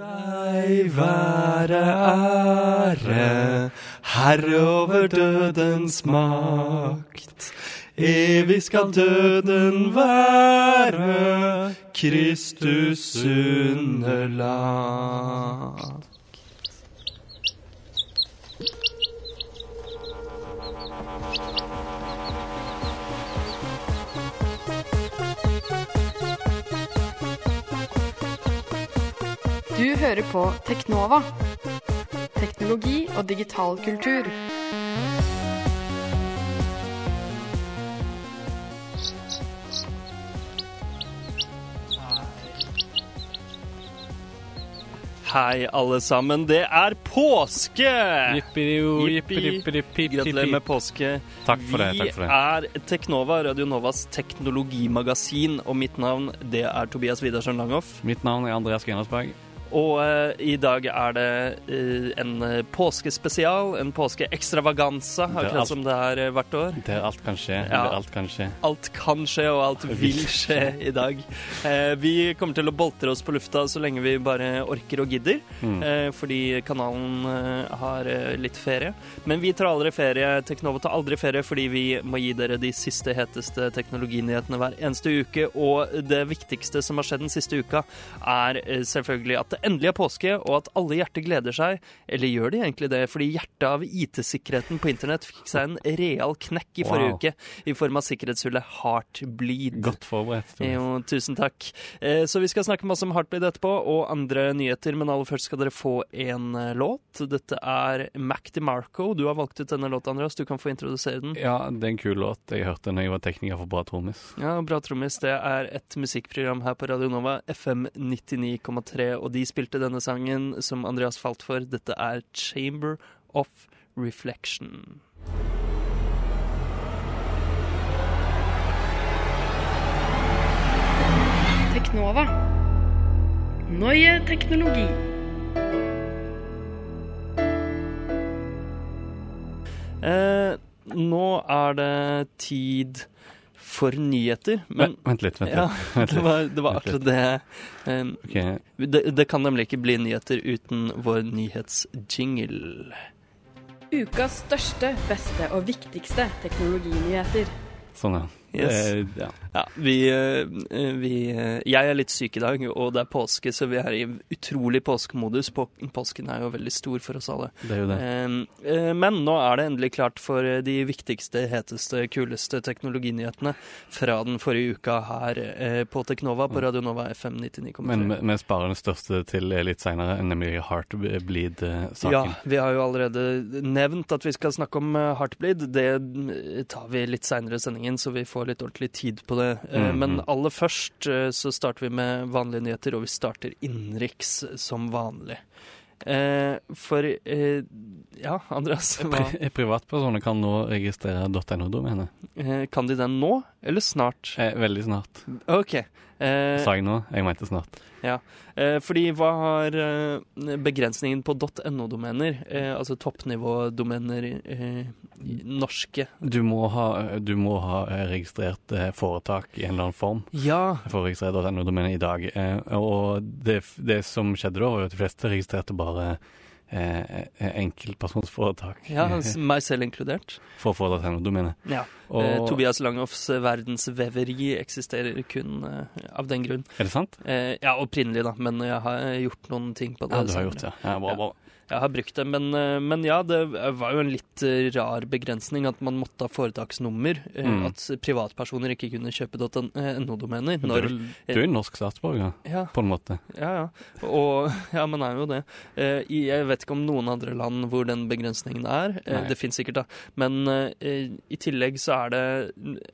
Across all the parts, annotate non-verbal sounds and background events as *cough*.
Deg være ære, Herre over dødens makt. Evig skal døden være Kristus underlag. Hører på Teknova. Teknologi og digital kultur. Hei, alle sammen. Det er påske! Gratulerer med påske. Takk for det, takk for det. Vi er Teknova, Radio Novas teknologimagasin, og mitt navn det er Tobias Widersen Langhoff. Mitt navn er Andreas Grenasberg. Og uh, i dag er det uh, en eh, påskespesial, en påskeekstravaganza, akkurat alt- som det er uh, hvert år. Der alt kan skje. Ja. Alt kan skje. Alt kan skje, og alt vil skje i dag. Vi kommer til å boltre oss på lufta så lenge vi bare orker og gidder, Mm. fordi kanalen har litt ferie. Men vi tar aldri ferie. Teknova tar aldri ferie fordi vi må gi dere de siste, heteste teknologinyhetene hver eneste uke. Og det viktigste som har skjedd den siste uka, er selvfølgelig at det endelig er påske, og at alle hjerter gleder seg. Eller gjør de egentlig det? Fordi hjertet av IT-sikkerheten på internett fikk seg en real knekk i forrige Wow. uke i form av sikkerhetshullet Heartbleed. Godt forberedt. Jo, tusen takk. Eh, Så vi skal snakke masse om Heartbleed etterpå, og andre nyheter, men aller først skal dere få en eh, låt. Dette er Mac DeMarco. Du har valgt ut denne låta, Andreas. Du kan få introdusere den. Ja, det er en kul låt. Jeg hørte den da jeg var tekniker for Bra Trommis. Ja, Bra trommis. Det er et musikkprogram her på Radio Nova, FM 99,3, og de spilte denne sangen som Andreas falt for. Dette er Chamber of Reflection. Teknova. Neue Teknologi. Eh, nå er det tid for nyheter, men Vent, vent litt. vent Ja, litt. *laughs* Vent det var, det var Vent akkurat det. Um, okay. det. Det kan nemlig ikke bli nyheter uten vår nyhetsjingle. Ukas største, beste og viktigste teknologinyheter. Sånn, ja. Yes. Det, ja. Ja, vi, eh, vi eh, Jeg er litt syk i dag, og det er påske, så vi er i utrolig påskemodus. På, påsken er jo veldig stor for oss alle. Det er jo det. Eh, Men nå er det endelig klart for eh, de viktigste, heteste, kuleste teknologinyhetene fra den forrige uka her eh, på Teknova på Radio Nova FM 99,3. Men vi- sparer den største til litt seinere, nemlig Heartbleed-saken. Ja, vi har jo allerede nevnt at vi skal snakke om eh, Heartbleed. Det eh, tar vi litt seinere i sendingen, så vi får litt ordentlig tid på det. Mhm. Men aller først eh, så starter vi med vanlige nyheter, og vi starter innenriks som vanlig. Eh, For eh, Ja, Andreas, hva, Pri privatpersoner kan nå registrere .no-domenet. eh, kan de den nå, eller snart? Eh, veldig snart. OK. Eh, Sa jeg nå? Jeg mente snart. Eh, fordi hva har eh, begrensningen på .no-domener, eh, altså toppnivådomener norske? Du må ha, du må ha registrert foretak i en eller annen form. Ja, for å registrere .no-domenet i dag. Og det, det som skjedde da, var at de fleste registrerte bare eh, enkeltpersonsforetak ja *laughs* eh, meg selv inkludert. for .no-domenet. Ja. Og, Eh, Tobias Langhoffs eh, verdensveveri eksisterer kun eh, av den grunn. Er det sant? Eh, ja, opprinnelig, da, men jeg har gjort noen ting på det. Ja, du har gjort det. Ja, bra, bra. Jeg har brukt det, men, eh, men ja, det var jo en litt eh, rar begrensning at man måtte ha foretaksnummer. eh, Mm. At privatpersoner ikke kunne kjøpe .no-domener. Du er jo norsk statsborger, ja, på en måte. Ja, ja. Og, *laughs* ja, man er jo det. Jeg vet ikke om noen andre land hvor den begrensningen er. Nei. det finnes sikkert, da. Men i tillegg så er det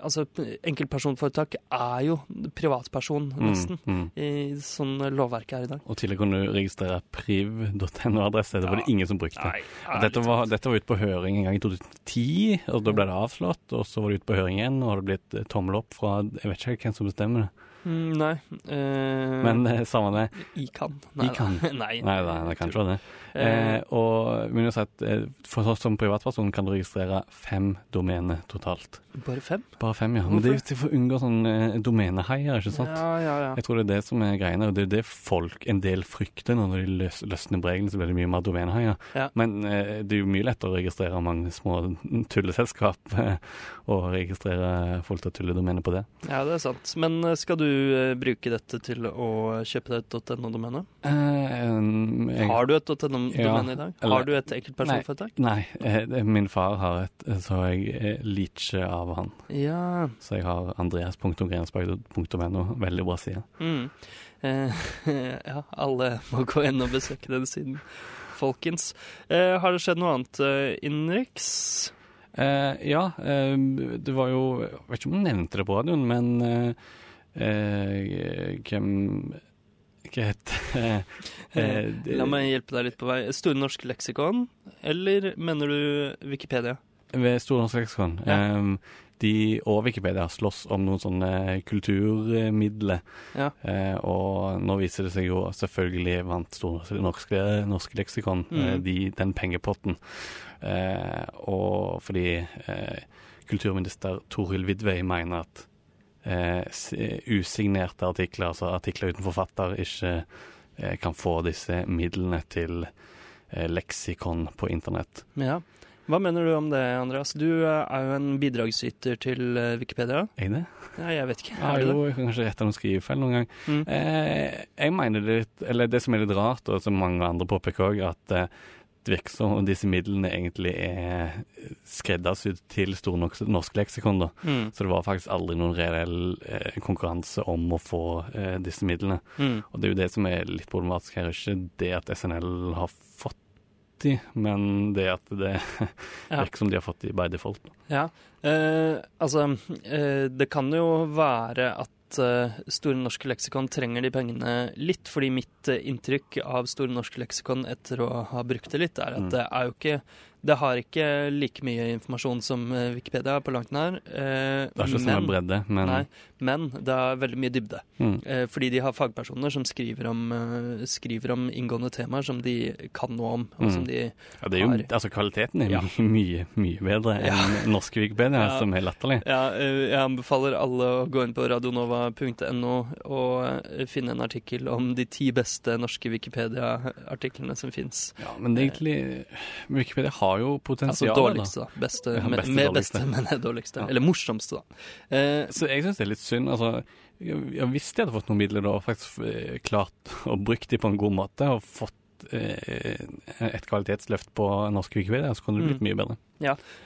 Altså, enkeltpersonforetak er jo privatperson, nesten. Mm, mm. I sånn lovverket er i dag. Og tidligere kunne du registrere priv.no-adresse. Det var det ingen som brukte. Nei, Dette var, dette var ute på høring en gang i 2010, og da ble det avslått. Og så var det ute på høring igjen, og har det blitt eh, tommel opp fra Jeg vet ikke hvem som bestemmer det. Mm, nei. Uh, Men eh, samme det. Ikan. Nei, Ikan. *laughs* nei, Nei, det, nei, kan ikke være det. Eh, Eh, og men si at for oss som privatperson kan du registrere fem domener totalt. Bare fem? Bare fem, ja. Men det er for å unngå sånn eh, domenehaier, ikke sant? Ja, ja, ja. Jeg tror det er det som er greiene, og det er det folk en del frykter når de løs, løsner på reglene, så blir det mye mer domenehaier. Ja. Men eh, det er jo mye lettere å registrere mange små *laughs* tulleselskap eh, og registrere folk til å tulle domener på det. ja, det er sant. Men eh, skal du eh, bruke dette til å kjøpe deg et .no-domene? Eh, jeg, Har du et .no-domene i dag? Har du et enkeltpersonforetak? Nei, nei, det- min far har et, eh, så jeg eh, leacher av han. Ja. Så jeg har andreas.grensberg.no, veldig bra side. Mm. Eh, *laughs* ja, alle må gå inn og besøke den siden, folkens. Eh, har det skjedd noe annet eh, innenriks? Eh, ja, eh, det var jo Jeg vet ikke om du nevnte det på radioen, men eh, eh, hvem Hva heter det? Eh, det- La meg hjelpe deg litt på vei. Store norske leksikon, eller mener du Wikipedia? Ved Store norske leksikon. Ja. Um, de og Wikipedia slåss om noen sånne kulturmidler. Ja. Eh, og nå viser det seg jo selvfølgelig vant Store norske, norske leksikon eh, Mm. de, den pengepotten. Eh, og fordi eh, kulturminister Toril Vidvei mener at eh, usignerte artikler, altså artikler uten forfatter, ikke eh, kan få disse midlene til eh, leksikon på internett. Ja. Hva mener du om det, Andreas? Du eh, er jo en bidragsyter til eh, Wikipedia. Er jeg det? Ja, jeg vet ikke. Ja, Er du det? jo, jeg kan kanskje rette noen skrivefeil noen gang. Mm. Eh, jeg mener det eller det som er litt rart, og som mange andre påpeker òg, at det virker om disse midlene egentlig er skreddersydd til Store nok norsk leksikon. da. Mm. Så det var faktisk aldri noen reell eh, konkurranse om å få eh, disse midlene. Mm. Og det er jo det som er litt problematisk her, ikke det at SNL har fått de, men det at det *laughs* Ja. virker som de har fått de by default. Ja, eh, altså eh, Det kan jo være at eh, Store norske leksikon trenger de pengene litt, fordi mitt eh, inntrykk av Store norske leksikon etter å ha brukt det litt, er at Mm. det er jo ikke det har ikke like mye informasjon som eh, Wikipedia på langt nær. eh, Det er ikke samme bredde, men Nei, men det er veldig mye dybde. mm, Eh, fordi de har fagpersoner som skriver om, eh, skriver om inngående temaer som de kan noe om. Og Mm. som de ja, det er jo, har- altså Kvaliteten er Ja. mye, mye, bedre bedre Ja. *laughs* enn norske Wikipedia, Ja. som er latterlig. Ja, eh, jeg anbefaler alle å gå inn på radionova.no og finne en artikkel om de ti beste norske Wikipedia-artiklene som fins. Ja, men egentlig Wikipedia har jo Altså potensial. dårligste, da. Beste, Ja, med, beste, med dårligste. beste, men dårligste. Ja. Eller morsomste, da. Eh, Så jeg syns det er litt synd. Altså, jeg, Hvis visste jeg hadde fått noen midler da, og faktisk eh, klart å bruke de på en god måte, og fått eh, et kvalitetsløft på norsk Wikipedia, så kunne det blitt Mm. mye bedre.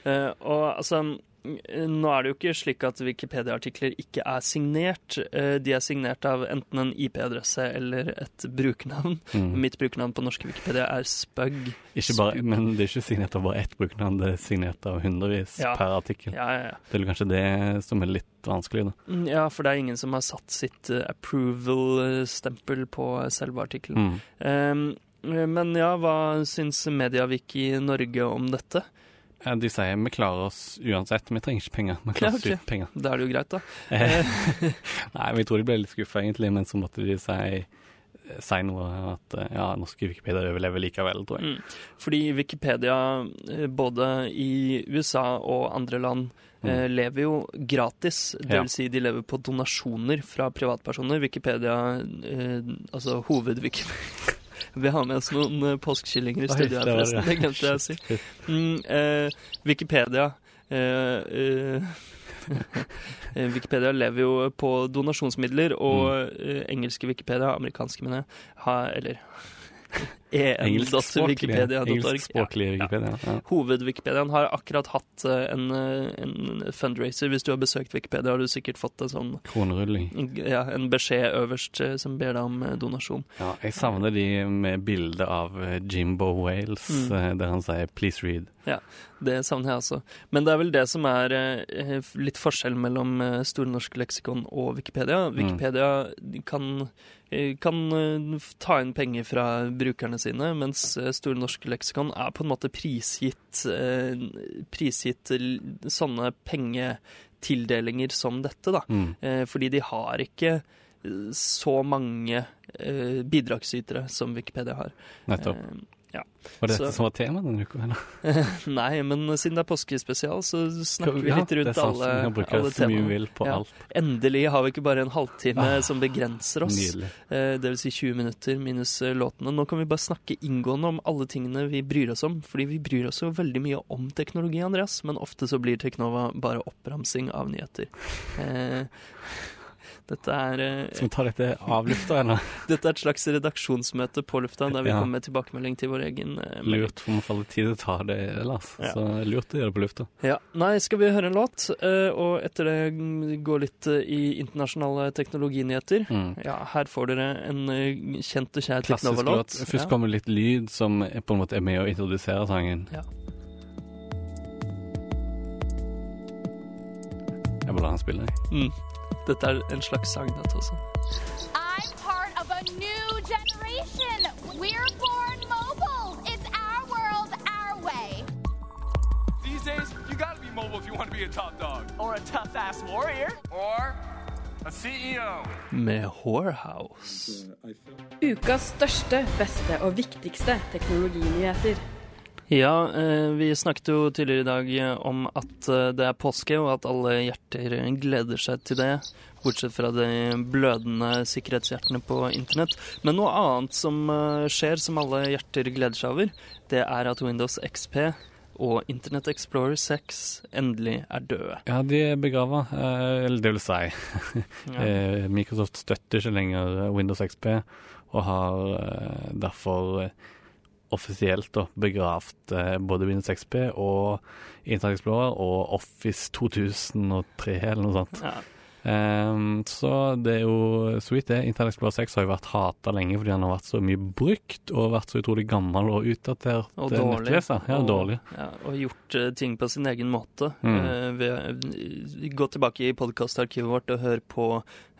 Eh, og altså Nå er det jo ikke slik at Wikipedia-artikler ikke er signert. Eh, de er signert av enten en IP-adresse eller et brukernavn. Mm. Mitt brukernavn på norske Wikipedia er Spug. Ikke bare, men det er ikke signert av bare ett brukernavn, det er signert av hundrevis Ja. per artikkel. Ja, ja, ja. Det er kanskje det som er litt vanskelig, da. Mm, Ja, for det er ingen som har satt sitt eh, approval-stempel på selve artikkelen. Mm. Um, men ja, hva syns Mediavik i Norge om dette? Eh, De sier vi klarer oss uansett, vi trenger ikke penger. Vi klarer ikke. Ja, penger. Da er det jo greit, da. Eh, *laughs* Nei, vi tror de ble litt skuffa, egentlig, men så måtte de si, si noe at eh, ja, norske Wikipedia overlever likevel, tror jeg. Mm. Fordi Wikipedia, både i USA og andre land, eh, lever jo gratis. Det Mm. Vil si, de lever på donasjoner fra privatpersoner. Wikipedia, altså hoved-Wikipedia *laughs* Vi har med oss noen eh, påskekyllinger i studio her, forresten. det. Glemte jeg å si. Mm, eh, Wikipedia eh, eh, *laughs* Wikipedia lever jo på donasjonsmidler, og eh, engelske Wikipedia, amerikanske, mener jeg, har Eller en.wikipedia.org. Engelskspråklige Wikipedia. Ja. Hoved-Wikipediaen har akkurat hatt eh, en, eh, en fundraiser. Hvis du har besøkt Wikipedia, har du sikkert fått en sånn Kronerulling. ja, en beskjed øverst eh, som ber deg om donasjon. Ja, jeg savner de med bilde av Jimbo Wales, Mm. der han sier 'please read'. Ja, Det savner jeg også. Men det er vel det som er litt forskjell mellom Store norske leksikon og Wikipedia. Mm. Wikipedia kan, eh, kan eh, ta inn penger fra brukerne sine, mens eh, Store norske leksikon er på en måte prisgitt, eh, prisgitt sånne pengetildelinger som dette, da. Mm. Eh, fordi de har ikke så mange bidragsytere som Wikipedia har. Nettopp. Eh, Var det dette som var temaet denne uka? eller? *laughs* nei, men siden det er påskespesial, så snakker vi litt rundt ja, alle, alle så temaene. Ja. Endelig har vi ikke bare en halvtime Ah, som begrenser oss. Eh, Det vil si 20 minutter minus eh, låtene. Nå kan vi bare snakke inngående om alle tingene vi bryr oss om. Fordi vi bryr oss jo veldig mye om teknologi, Andreas. Men ofte så blir Teknova bare oppramsing av nyheter. Eh, Dette er, eh, Skal vi ta dette av lufta, eller? *laughs* dette er et slags redaksjonsmøte på lufta, der vi Ja. kommer med tilbakemelding til vår egen eh, melding. Lurt, for vi får litt tid til å ta det ellers. Ja. Så lurt å gjøre det på lufta. Ja. Nei, skal vi høre en låt, eh, og etter det gå litt i internasjonale teknologinyheter. Mm. Ja, her får dere en kjent og kjær. Teknova-låt. Først kommer litt lyd som på en måte er med å introdusere sangen. Ja. Jeg bare lar den spille. jeg. Mm. Dette er en slags sang, dette også. I'm part of a new generation. We're born mobile. It's our world, our way. These days, you gotta be mobile if you want to be a top dog. or a tough ass warrior. Or a CEO. Med Whorehouse. Ukas største, beste og viktigste teknologinyheter. Ja, eh, vi snakket jo tidligere i dag eh, om at eh, det er påske, og at alle hjerter gleder seg til det. Bortsett fra de blødende sikkerhetshjertene på internett. Men noe annet som skjer, som alle hjerter gleder seg over, det er at Windows XP og Internett Explorer 6 endelig er døde. Ja, de er begrava, eller det vil si. *laughs* Ja. Microsoft støtter ikke lenger Windows XP, og har derfor offisielt da, begravd eh, både Windows XP og Internet Explorer og Office 2003 eller noe sånt. Ja. Um, så det er jo så vidt det. Internet Explorer 6 har jo vært hata lenge fordi han har vært så mye brukt og vært så utrolig gammel og utdatert Og eh, dårlig. nettleser. Ja, og, dårlig. Ja, og gjort uh, ting på sin egen måte. Mm. Uh, ved, gå tilbake i podkastarkivet vårt og hør på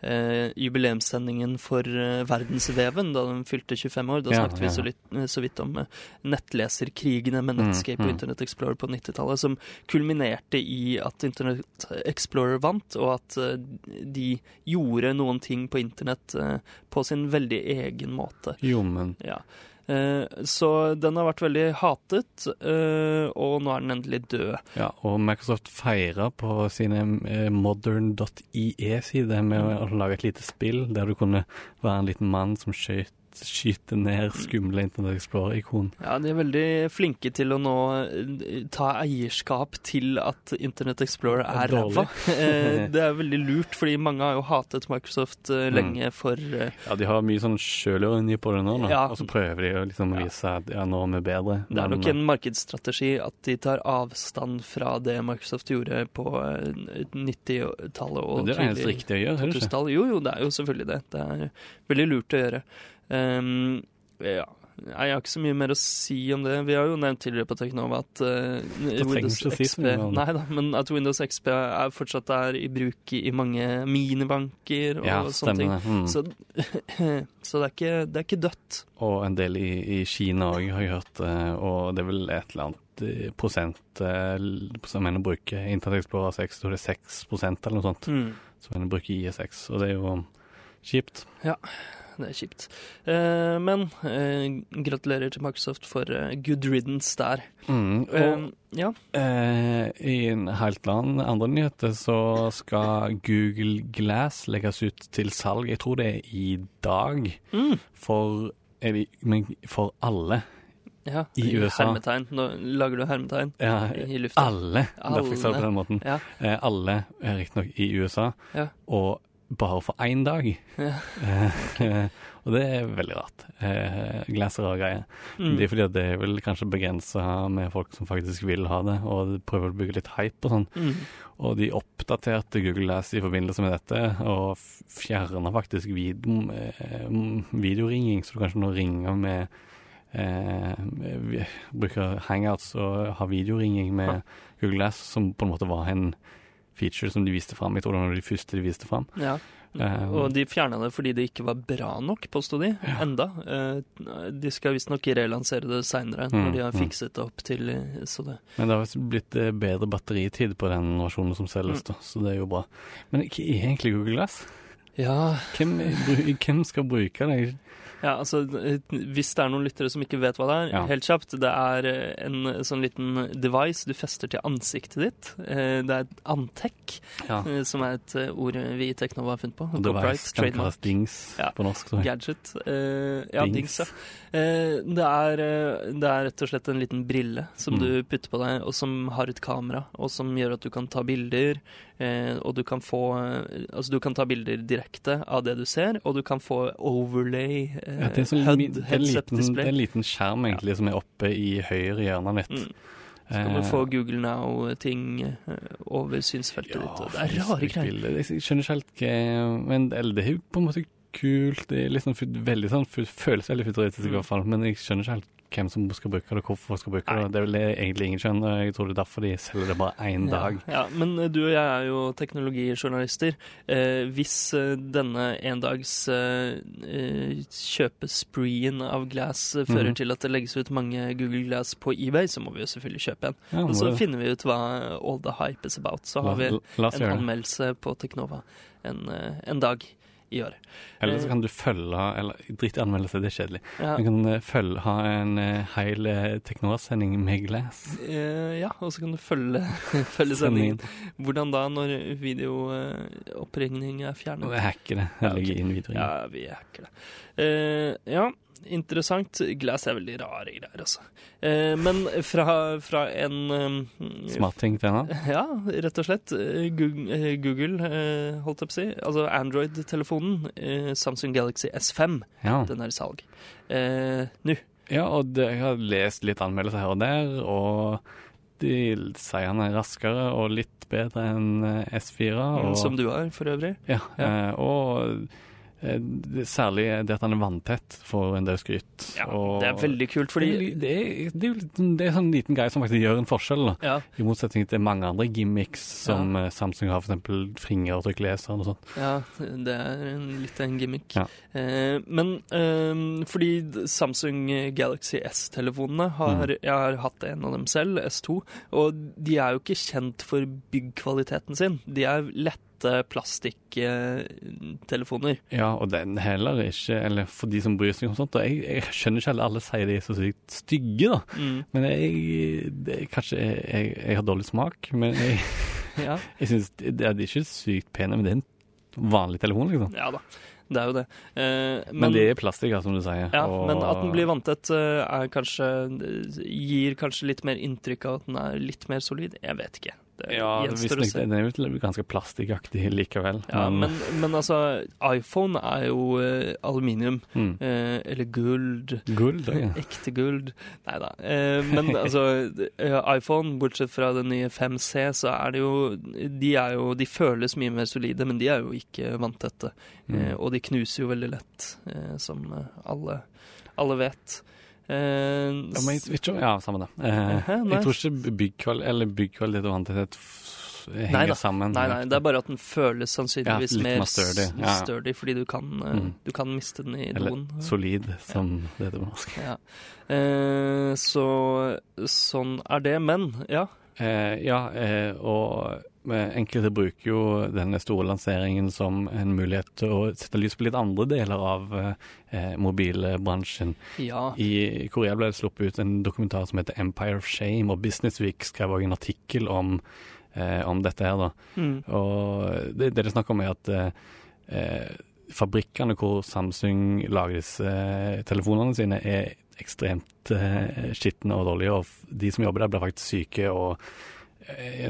eh, jubileumssendingen for eh, Verdensveven da den fylte 25 år. Da Ja, snakket vi så, litt, eh, så vidt om eh, nettleserkrigene med Mm, Netscape og mm. Internet Explorer på 90-tallet, som kulminerte i at Internet Explorer vant, og at eh, de gjorde noen ting på internett eh, på sin veldig egen måte. Jo, men Ja. Eh, Så den har vært veldig hatet, eh, og nå er den endelig død. Ja, og Microsoft feira på sine eh, modern.ie-sider med å lage et lite spill der du kunne være en liten mann som skjøt skyter ned skumle Internet Explorer-ikon. Ja, de er veldig flinke til å nå eh, ta eierskap til at Internet Explorer er ræva. *laughs* Eh, Det er veldig lurt, fordi mange har jo hatet Microsoft lenge Mm. lenge for eh, Ja, de har mye sånn sjølironi på det nå. Ja. og så prøver de å liksom vise at ja, nå er vi bedre. Det er nok en markedsstrategi at de tar avstand fra det Microsoft gjorde på eh, 90-tallet og tidlig riktige å gjøre, er det ikke? 2000-tallet. Jo, jo, det er jo selvfølgelig det. Det er veldig lurt å gjøre. Um, ja. Jeg har ikke så mye mer å si om det. Vi har jo nevnt tidligere på Teknova at uh, Windows XP, si så. Nei da, men at Windows XP er fortsatt er i bruk i, mange minibanker og Ja, sånne ting. Mm. Så, *laughs* så det, er ikke, det er ikke dødt. Og en del i, i Kina òg, har jeg hørt. eh, Og det er vel et eller annet eh, prosent som en bruker Internet Explorer 6. Jeg tror det er 6 eller noe sånt Mm. som en bruker IE6. Og det er jo kjipt. Det er kjipt. Eh, men eh, gratulerer til Microsoft for eh, good riddance der. Mm, og Eh, ja. Eh, I en helt annen andre nyheter så skal Google Glass legges ut til salg. Jeg tror det er i dag. Mm. For, det, men for alle. ja. I USA. Hermetegn. Nå lager du hermetegn Ja, i lufta. alle. Derfor jeg sa det på den måten. Ja. Eh, alle riktignok i USA, Ja. og bare for én dag. Ja. Eh, *laughs* og det er veldig rart. Eh, Glass er rar greie. Mm. Det er fordi at det er vel kanskje begrensa med folk som faktisk vil ha det, og de prøver å bygge litt hype og sånn. Mm. Og de oppdaterte Google Glass i forbindelse med dette, og fjerna faktisk video, eh, videoringing, så du kanskje nå ringer med eh, Bruker hangouts og har videoringing med Google Glass, som på en måte var en feature som de viste fram. Jeg tror det var de første de viste fram. Ja. Um, Og de fjerna det fordi det ikke var bra nok, påsto de. Enda. Eh, de skal visstnok relansere det seinere, når Mm, de har mm. fikset det opp til så det Men det har blitt eh, bedre batteritid på den versjonen som selges, Mm. så det er jo bra. Men hva er egentlig Google Glass? Ja, Hvem, hvem skal bruke det? Ja, altså eh, Hvis det er noen lyttere som ikke vet hva det er, Ja. helt kjapt Det er eh, en sånn liten device du fester til ansiktet ditt. Eh, Det er et Antec, Ja. eh, som er et eh, ord vi i Teknova har funnet på. Og det kan kalles. Dings Ja. på norsk. Sorry. Gadget. Uh, ja, Dings. dings. ja. Uh, det, er, eh, det er rett og slett en liten brille som Mm. du putter på deg, og som har et kamera, og som gjør at du kan ta bilder. Eh, og du kan få eh, Altså, du kan ta bilder direkte av det du ser, og du kan få overlay, eh, Ja, det, er sånn, HUD, det, er liten, det er en liten skjerm egentlig som er oppe i høyre hjørne mitt. Mm. Så kan du få Google Now-ting over synsfeltet ditt. og Det er rare greier. Jeg skjønner ikke helt hva Men det er jo på en måte kult. Det er sånn, veldig sånn, føles veldig futuristisk i Mm. hvert fall. Men jeg skjønner ikke helt hvem som skal bruke det, hvorfor skal bruke det. Det er vel egentlig ingen skjønner. Jeg tror det er derfor de selger det bare én dag. Ja, men eh, du og jeg er jo teknologijournalister. Eh, hvis eh, denne endags eh, eh, kjøpespreen av Glass fører fører -hmm. til at det legges ut mange Google Glass på eBay, så må vi jo selvfølgelig kjøpe en. Ja, Og så det- finner vi ut hva all the hype is about. Så har vi en anmeldelse på Teknova en, en dag i år. Eller så kan du følge Eller dritt i anmeldelse, det er kjedelig. Ja, Du kan eh, følge, ha en eh, hel teknologsending med Glass. eh, ja og så kan du følge, *laughs* følge sendingen. Hvordan da, når videooppringning er fjernet? Vi hacker det. Jeg legger inn videoen. Ja, vi hacker det. Eh, ja, interessant. Glass er veldig rare greier, altså. Eh, men fra, fra en eh, Smartting til annen? *laughs* Ja, rett og slett. Eh, Google, eh, Google eh, holdt jeg på å si. Altså Android-telefonen. eh, Samsung Galaxy S5. Ja. Den er i salg. Nå. Ja, og det, jeg har lest litt anmeldelser her og der, og de sier han er raskere og litt bedre enn eh, S4. Og, Som du har, for øvrig. Ja, Ja. og særlig det at han er vanntett, får en del skryt. Ja, og, det er veldig kult, fordi det, er, det, er litt sånn- det er sånn liten greie som faktisk gjør en forskjell. Ja, I motsetning til mange andre gimmicks som ja. Samsung har, f.eks. fingeravtrykkleser og sånt. Ja, det er en, litt en gimmick. Ja. Eh, men eh, fordi Samsung Galaxy S-telefonene har Mm. Jeg har hatt en av dem selv, S2, og de er jo ikke kjent for byggkvaliteten sin. De er lette plastikktelefoner. Ja, og den heller ikke Eller for de som bryr seg om sånt. Jeg, jeg skjønner ikke at alle sier de er så sykt stygge, da. Mm. Men jeg, det, kanskje jeg, jeg, jeg har dårlig smak, men jeg, *laughs* Ja. jeg synes det, det er ikke sykt pene, men det er en vanlig telefon, liksom. ja da, det er jo det. Eh, Men, det er plastikk, som du sier. Ja, og- men at den blir vanntett eh, kanskje gir kanskje litt mer inntrykk av at den er litt mer solid. Jeg vet ikke. Det Ja, gjenstår å se. den er jo ganske plastikkaktig likevel. Ja, men, men altså, iPhone er jo uh, aluminium. mm. Uh, eller guld. Guld, ja. *laughs* Ekte guld. Nei da. Uh, men *laughs* altså, iPhone, bortsett fra den nye 5C, så er det jo De er jo De føles mye mer solide, men de er jo ikke vanntette. Mm. og de knuser jo veldig lett, som alle, alle vet. Eh, Ja, men jeg vet ikke, ja, samme det. Eh, Hæ, jeg tror ikke byggkvalitet eller byggkvalitet og vanntett henger Nei sammen. Nei, nei, det er bare at den føles sannsynligvis Ja, mer sturdy, ja. sturdy, fordi du kan, eh, Mm. du kan miste den i Eller doen. solid, som det heter på norsk. Ja. Eh, så sånn er det. Men ja. Eh, ja, eh, og enkelte bruker jo denne store lanseringen som en mulighet til å sette lys på litt andre deler av eh, mobilbransjen. Ja. I Korea ble det sluppet ut en dokumentar som heter 'Empire of Shame', og Business Week skrev også en artikkel om, eh, om dette her. da. Mm. Og det, det er snakk om, er at eh, eh, fabrikkene hvor Samsung lager disse eh, telefonene sine, er ekstremt eh, skitne og dårlige, og de som jobber der, blir faktisk syke. og eh,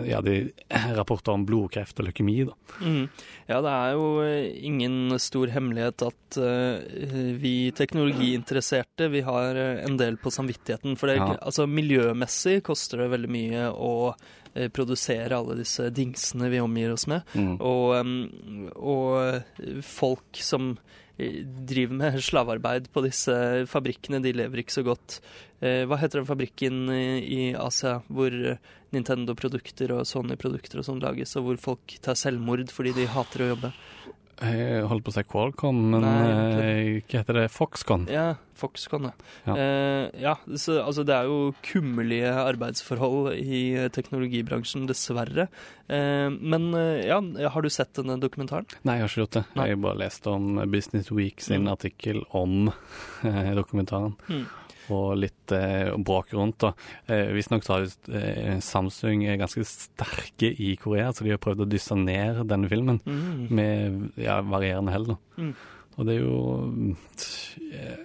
ja, de *clears throat* rapporter om blodkreft og leukemi. da. Mm. Ja, det er jo eh, ingen stor hemmelighet at uh, vi teknologiinteresserte vi har eh, en del på samvittigheten. For det, Ja. altså, miljømessig koster det veldig mye å uh, produsere alle disse dingsene vi omgir oss med. Og, um, og folk som eh, driver med slavearbeid på disse fabrikkene, de lever ikke så godt. Eh, hva heter den fabrikken i, Asia hvor eh, Nintendo-produkter og Sony-produkter og sånn lages, og hvor folk tar selvmord fordi de hater å jobbe? Jeg holdt på å si Qualcomm, men Nei, eh, hva heter det? Foxconn? Ja, Foxconn, ja. Ja. Eh, ja så, altså det er jo kummerlige arbeidsforhold i eh, teknologibransjen, dessverre. Eh, men eh, ja, har du sett denne dokumentaren? Nei, jeg har ikke gjort det. Nei. Jeg har bare lest om Business Week sin Mm. artikkel om eh, dokumentaren. Mm. Og litt eh, bråk rundt. Eh, Visstnok så har eh, Samsung er ganske sterke i Korea, så de har prøvd å dysse ned denne filmen Mm. med ja, varierende hell. Mm. Og det er jo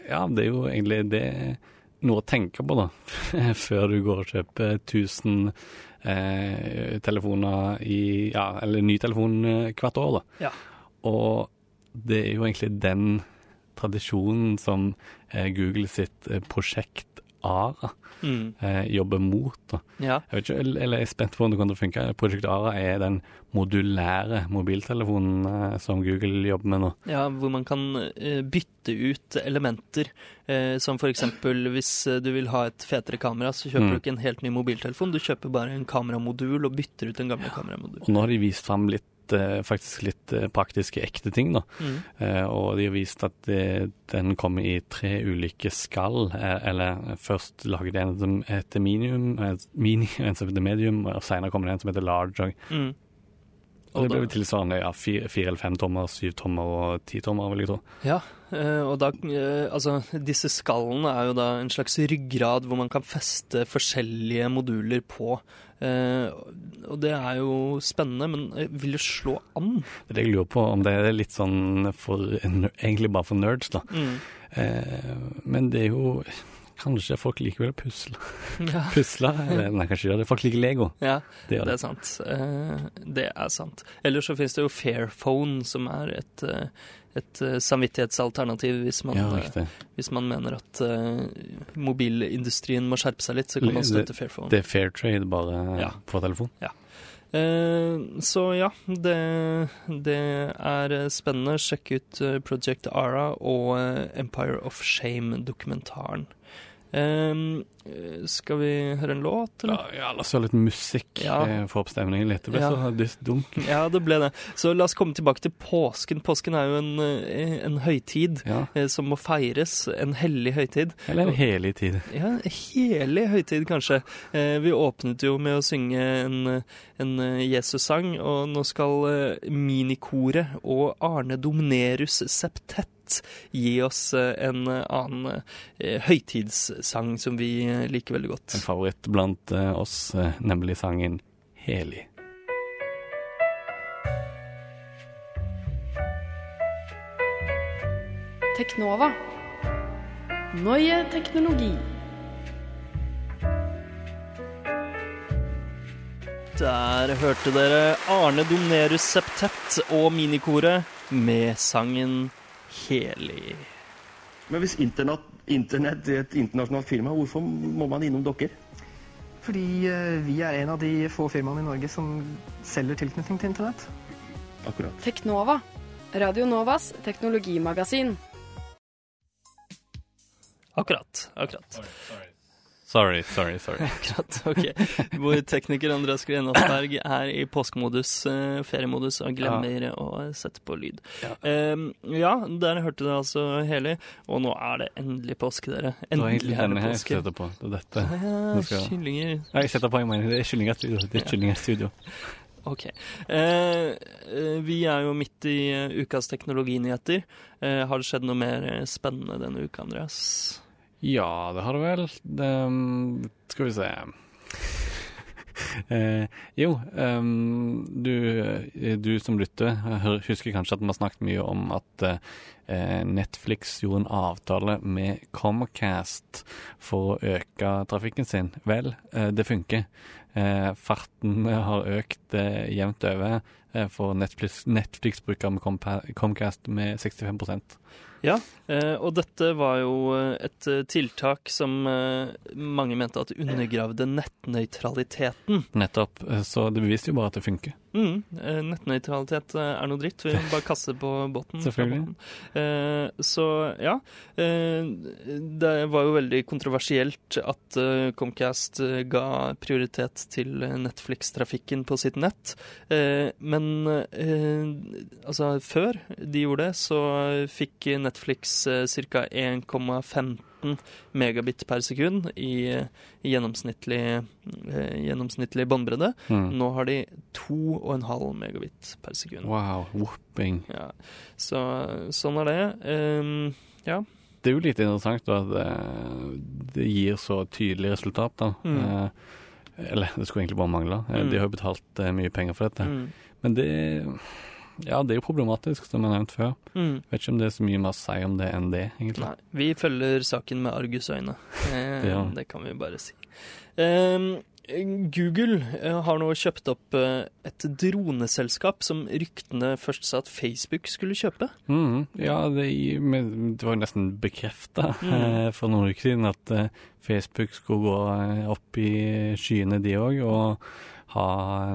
Ja, det er jo egentlig det noe å tenke på, da. *laughs* Før du går og kjøper 1000 eh, telefoner i Ja, eller ny telefon eh, hvert år, da. Ja. Og det er jo egentlig den tradisjonen som eh, Google sitt eh, prosjekt ARA Mm. eh, jobber mot. da. Ja. Jeg vet ikke, eller jeg er spent på om det kommer til å funke. Prosjekt ARA er den modulære mobiltelefonen eh, som Google jobber med nå. Ja, hvor man kan eh, bytte ut elementer. Eh, som eksempel hvis eh, du vil ha et fetere kamera, så kjøper Mm. du ikke en helt ny mobiltelefon. Du kjøper bare en kameramodul og bytter ut en gammel ja. kameramodul. Og nå har de vist fram litt, eh, faktisk litt eh, praktiske, ekte ting, da. Mm. Eh, og de har vist at det, den kommer i tre ulike skall. Eller først lager de en som heter medium, mini, *laughs* en som heter medium, og senere kommer det en som heter large. Og, Mm. Og det ble blir tilsvarende ja, fire, fire eller fem tommer, syv tommer og ti tommer, vil jeg tro. Ja, eh, og da eh, Altså, disse skallene er jo da en slags ryggrad hvor man kan feste forskjellige moduler på. Eh, og det er jo spennende, men vil det slå an. Det er det jeg lurer på, om det er litt sånn for, egentlig bare for nerds, da. Mm. Men det er jo Kanskje folk liker vel å pusle. *laughs* Ja. Pusle? Eller, nei, kanskje gjør det. Folk liker Lego. Ja, Det det det. er sant. Eh, det er sant. Ellers så finnes det jo Fairphone, som er et, eh, et eh, samvittighetsalternativ hvis man, Ja, hvis man mener at mobilindustrien må skjerpe seg litt, så kan man støtte Fairphone. Det er fair trade bare Ja. på telefon. Eh, så ja, det, det er eh, spennende. Sjekk ut eh, Project Ara og eh, Empire of Shame-dokumentaren. Eh, skal vi høre en låt, eller? ja, la oss høre litt musikk. Ja. eh, Få opp stemningen litt. Det ble Ja. så dyst. *laughs* Ja, det ble det. Så la oss komme tilbake til påsken. Påsken er jo en, eh, en høytid Ja. som må feires. En hellig høytid. Eller en helig tid. Ja, helig høytid, kanskje. Vi åpnet jo med å synge en, en Jesus-sang, og nå skal minikoret og Arne Domnerus Septett gi oss eh, en eh, annen eh, høytidssang som vi liker veldig godt. En favoritt blant oss, nemlig sangen Helig. Teknova. Neue teknologi Der hørte dere Arne Domnerus Septett og minikoret med sangen Helig. Men hvis internett, internett er et internasjonalt firma, hvorfor må man innom dere? Fordi eh, vi er en av de få firmaene i Norge som selger tilknytning til internett. Akkurat. Teknova. Radio Novas teknologimagasin. Akkurat. Akkurat. Sorry, sorry, sorry. *laughs* Akkurat, ok. Hvor tekniker Andreas Green Asberg er i påskemodus, eh, feriemodus, og glemmer å sette på lyd. Ja. Um, ja, der hørte dere altså Heli, og nå er det endelig påske, dere. Det Endelig egentlig er det påske. jeg på. Det er dette. Ja, skal- kyllinger. Ja, jeg setter på, jeg mener. Det er Kyllingstudio. Det er Kyllingstudio. Ok. Eh, eh, vi er jo midt i eh, ukas teknologinyheter. Eh, har det skjedd noe mer spennende denne uka, Andreas? Ja, det har det vel. Det, um, skal vi se *laughs* eh, Jo, um, du, du som lytter, husker kanskje at vi har snakket mye om at eh, Netflix gjorde en avtale med Comcast for å øke trafikken sin. Vel, eh, det funker. Eh, farten har økt eh, jevnt over eh, for Netflix- Netflix-brukere med Comcast med 65 Ja, eh, og dette var jo eh, et eh, tiltak som mange mente at undergravde nettnøytraliteten. Nettopp. Så det beviste jo bare at det funker. Mm, eh, nettnøytralitet eh, er noe dritt. Vi må bare kaste på båten. *laughs* Selvfølgelig. Eh, så ja. Eh, det var jo veldig kontroversielt at eh, Comcast ga prioritet til Netflix-trafikken på sitt nett. Men altså, før de gjorde det, så fikk Netflix eh, ca. 1,15 megabit per sekund i, i gjennomsnittlig, eh, gjennomsnittlig båndbredde. Mm. Nå har de 2,5 megabit per sekund. Wow, whooping. Ja. Så sånn er det. Um, ja. Det er jo litt interessant da, at det, det gir så tydelig resultat. da. Mm. Eh, eller det skulle egentlig bare mangle. Eh, Mm. De har jo betalt eh, mye penger for dette. Mm. Men det, ja, det er jo problematisk, som jeg har nevnt før. Mm. Vet ikke om det er så mye mer å si om det enn det, egentlig. Nei, vi følger saken med argusøyne. Eh, *laughs* Ja. Det kan vi bare si. Ehm, Google eh, har nå kjøpt opp eh, et droneselskap som ryktene først sa at Facebook skulle kjøpe. Mm, Ja, det, det var nesten bekrefta Mm. for noen uker siden at eh, Facebook skulle gå eh, opp i skyene, de òg, og ha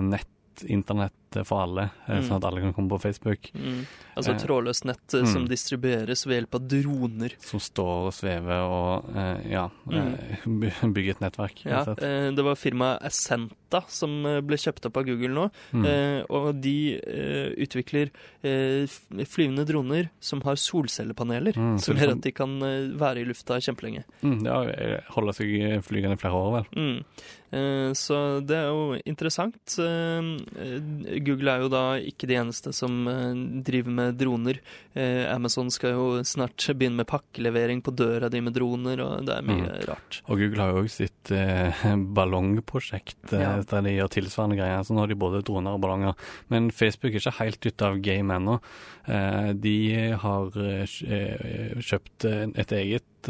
nett, internett for alle, Mm. sånn at alle kan komme på Facebook. Mm. Altså Eh, trådløst nett eh, som mm. distribueres ved hjelp av droner. Som står og svever og ja, Mm. *laughs* bygger et nettverk. Ja, det var firmaet Ascenta som ble kjøpt opp av Google nå. Mm. Eh, og de utvikler eh, flyvende droner som har solcellepaneler. Mm, som gjør at de kan være i lufta kjempelenge. Mm, ja, holde seg flygende i flere år, vel. Mm. Så det er jo interessant. Google er jo da ikke de eneste som eh, driver med droner. Eh, Amazon skal jo snart begynne med pakkelevering på døra di med droner, og det er mye Mm. rart. Og Google har jo òg sitt eh, *laughs* ballongprosjekt, eh, Ja. der de gjør tilsvarende greier. Så nå har de både droner og ballonger. Men Facebook er ikke helt ute av game ennå. Eh, de har eh, kjøpt et eget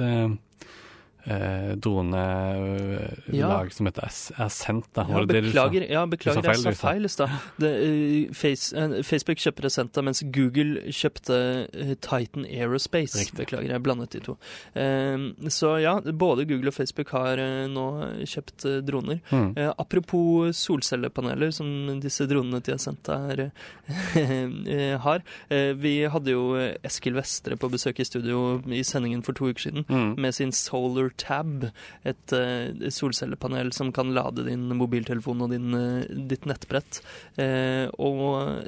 eh, eh, dronelag Ja. som heter As- Ascenta. Ja, du beklager, ja, beklager jeg sa feil i stad. Det, eh, Face, eh, Facebook kjøper Ascenta, mens Google kjøpte eh, Titan Aerospace. Riktig. Beklager, jeg blandet de to. Eh, så ja, både Google og Facebook har eh, nå kjøpt eh, droner. Mm. Eh, apropos solcellepaneler, som disse dronene til Ascenta *laughs* eh, har. Eh, vi hadde jo Eskil Vestre på besøk i studio i sendingen for to uker siden Mm. med sin Solar Tab, et eh, solcellepanel som kan lade din mobiltelefon og din, eh, ditt nettbrett. Eh, og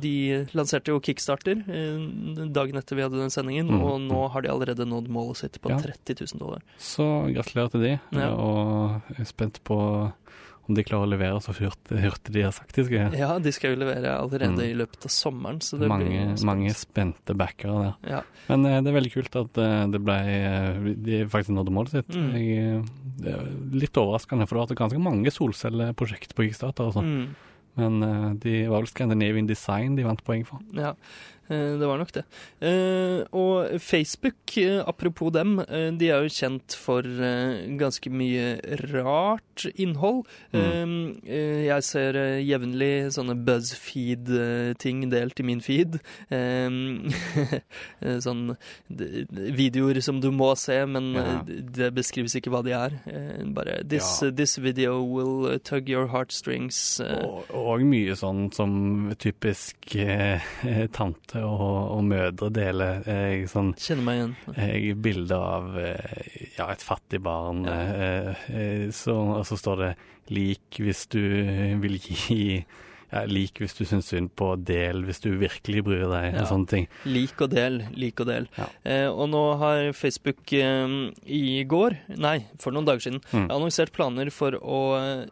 de lanserte jo Kickstarter dagen etter vi hadde den sendingen, Mm. og nå har de allerede nådd målet sitt på Ja. 30 000 dollar. Så gratulerer til de, Ja. og jeg er spent på om de klarer å levere så hurtig, hurtig de har sagt de skal gjøre. Ja, de skal jo levere allerede Mm. i løpet av sommeren, så det mange, blir spent. mange spente backere der. Ja. Men eh, det er veldig kult at eh, det ble eh, De faktisk nådde målet sitt. Mm. Jeg, det litt overraskende, for det har vært ganske mange solcelleprosjekter på Kickstarter. Altså. Mm. Men de var vel Scandinavian Design de vant poeng for. Ja, det var nok det. Eh, og Facebook, eh, apropos dem, eh, de er jo kjent for eh, ganske mye rart innhold. Mm. Eh, eh, jeg ser eh, jevnlig sånne BuzzFeed-ting delt i min feed. Eh, *laughs* eh, sånn videoer som du må se, men Ja. eh, det beskrives ikke hva de er. Eh, bare this, Ja. this video will tug your heartstrings. eh, Og, og mye sånn som typisk eh, *laughs* tante og, og mødre deler. Jeg, sånn, Kjenner meg igjen. jeg bilder av eh, ja, et fattig barn, Ja. eh, eh, så, og så står det 'lik hvis du vil gi' ja, 'Lik hvis du syns synd på', 'del hvis du virkelig bryr deg', Ja. og sånne ting. Lik og del, lik og del. Ja. Eh, og nå har Facebook eh, i går, nei, for noen dager siden, Mm. annonsert planer for å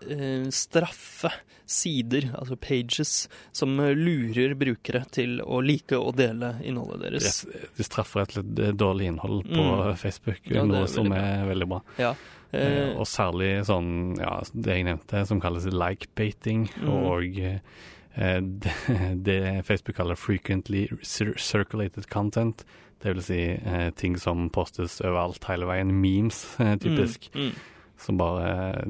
eh, straffe sider, altså pages, som lurer brukere til å like og dele innholdet deres. De, straffer et litt dårlig innhold på Mm. Facebook, Ja, noe som bra. er veldig bra. Ja. Eh, Eh, og særlig sånn, ja, det jeg nevnte, som kalles like-bating, Mm. og eh, det, *laughs* det Facebook kaller frequently circulated content. Det vil si eh, ting som postes overalt hele veien. Memes, eh, typisk. Mm, mm. Som bare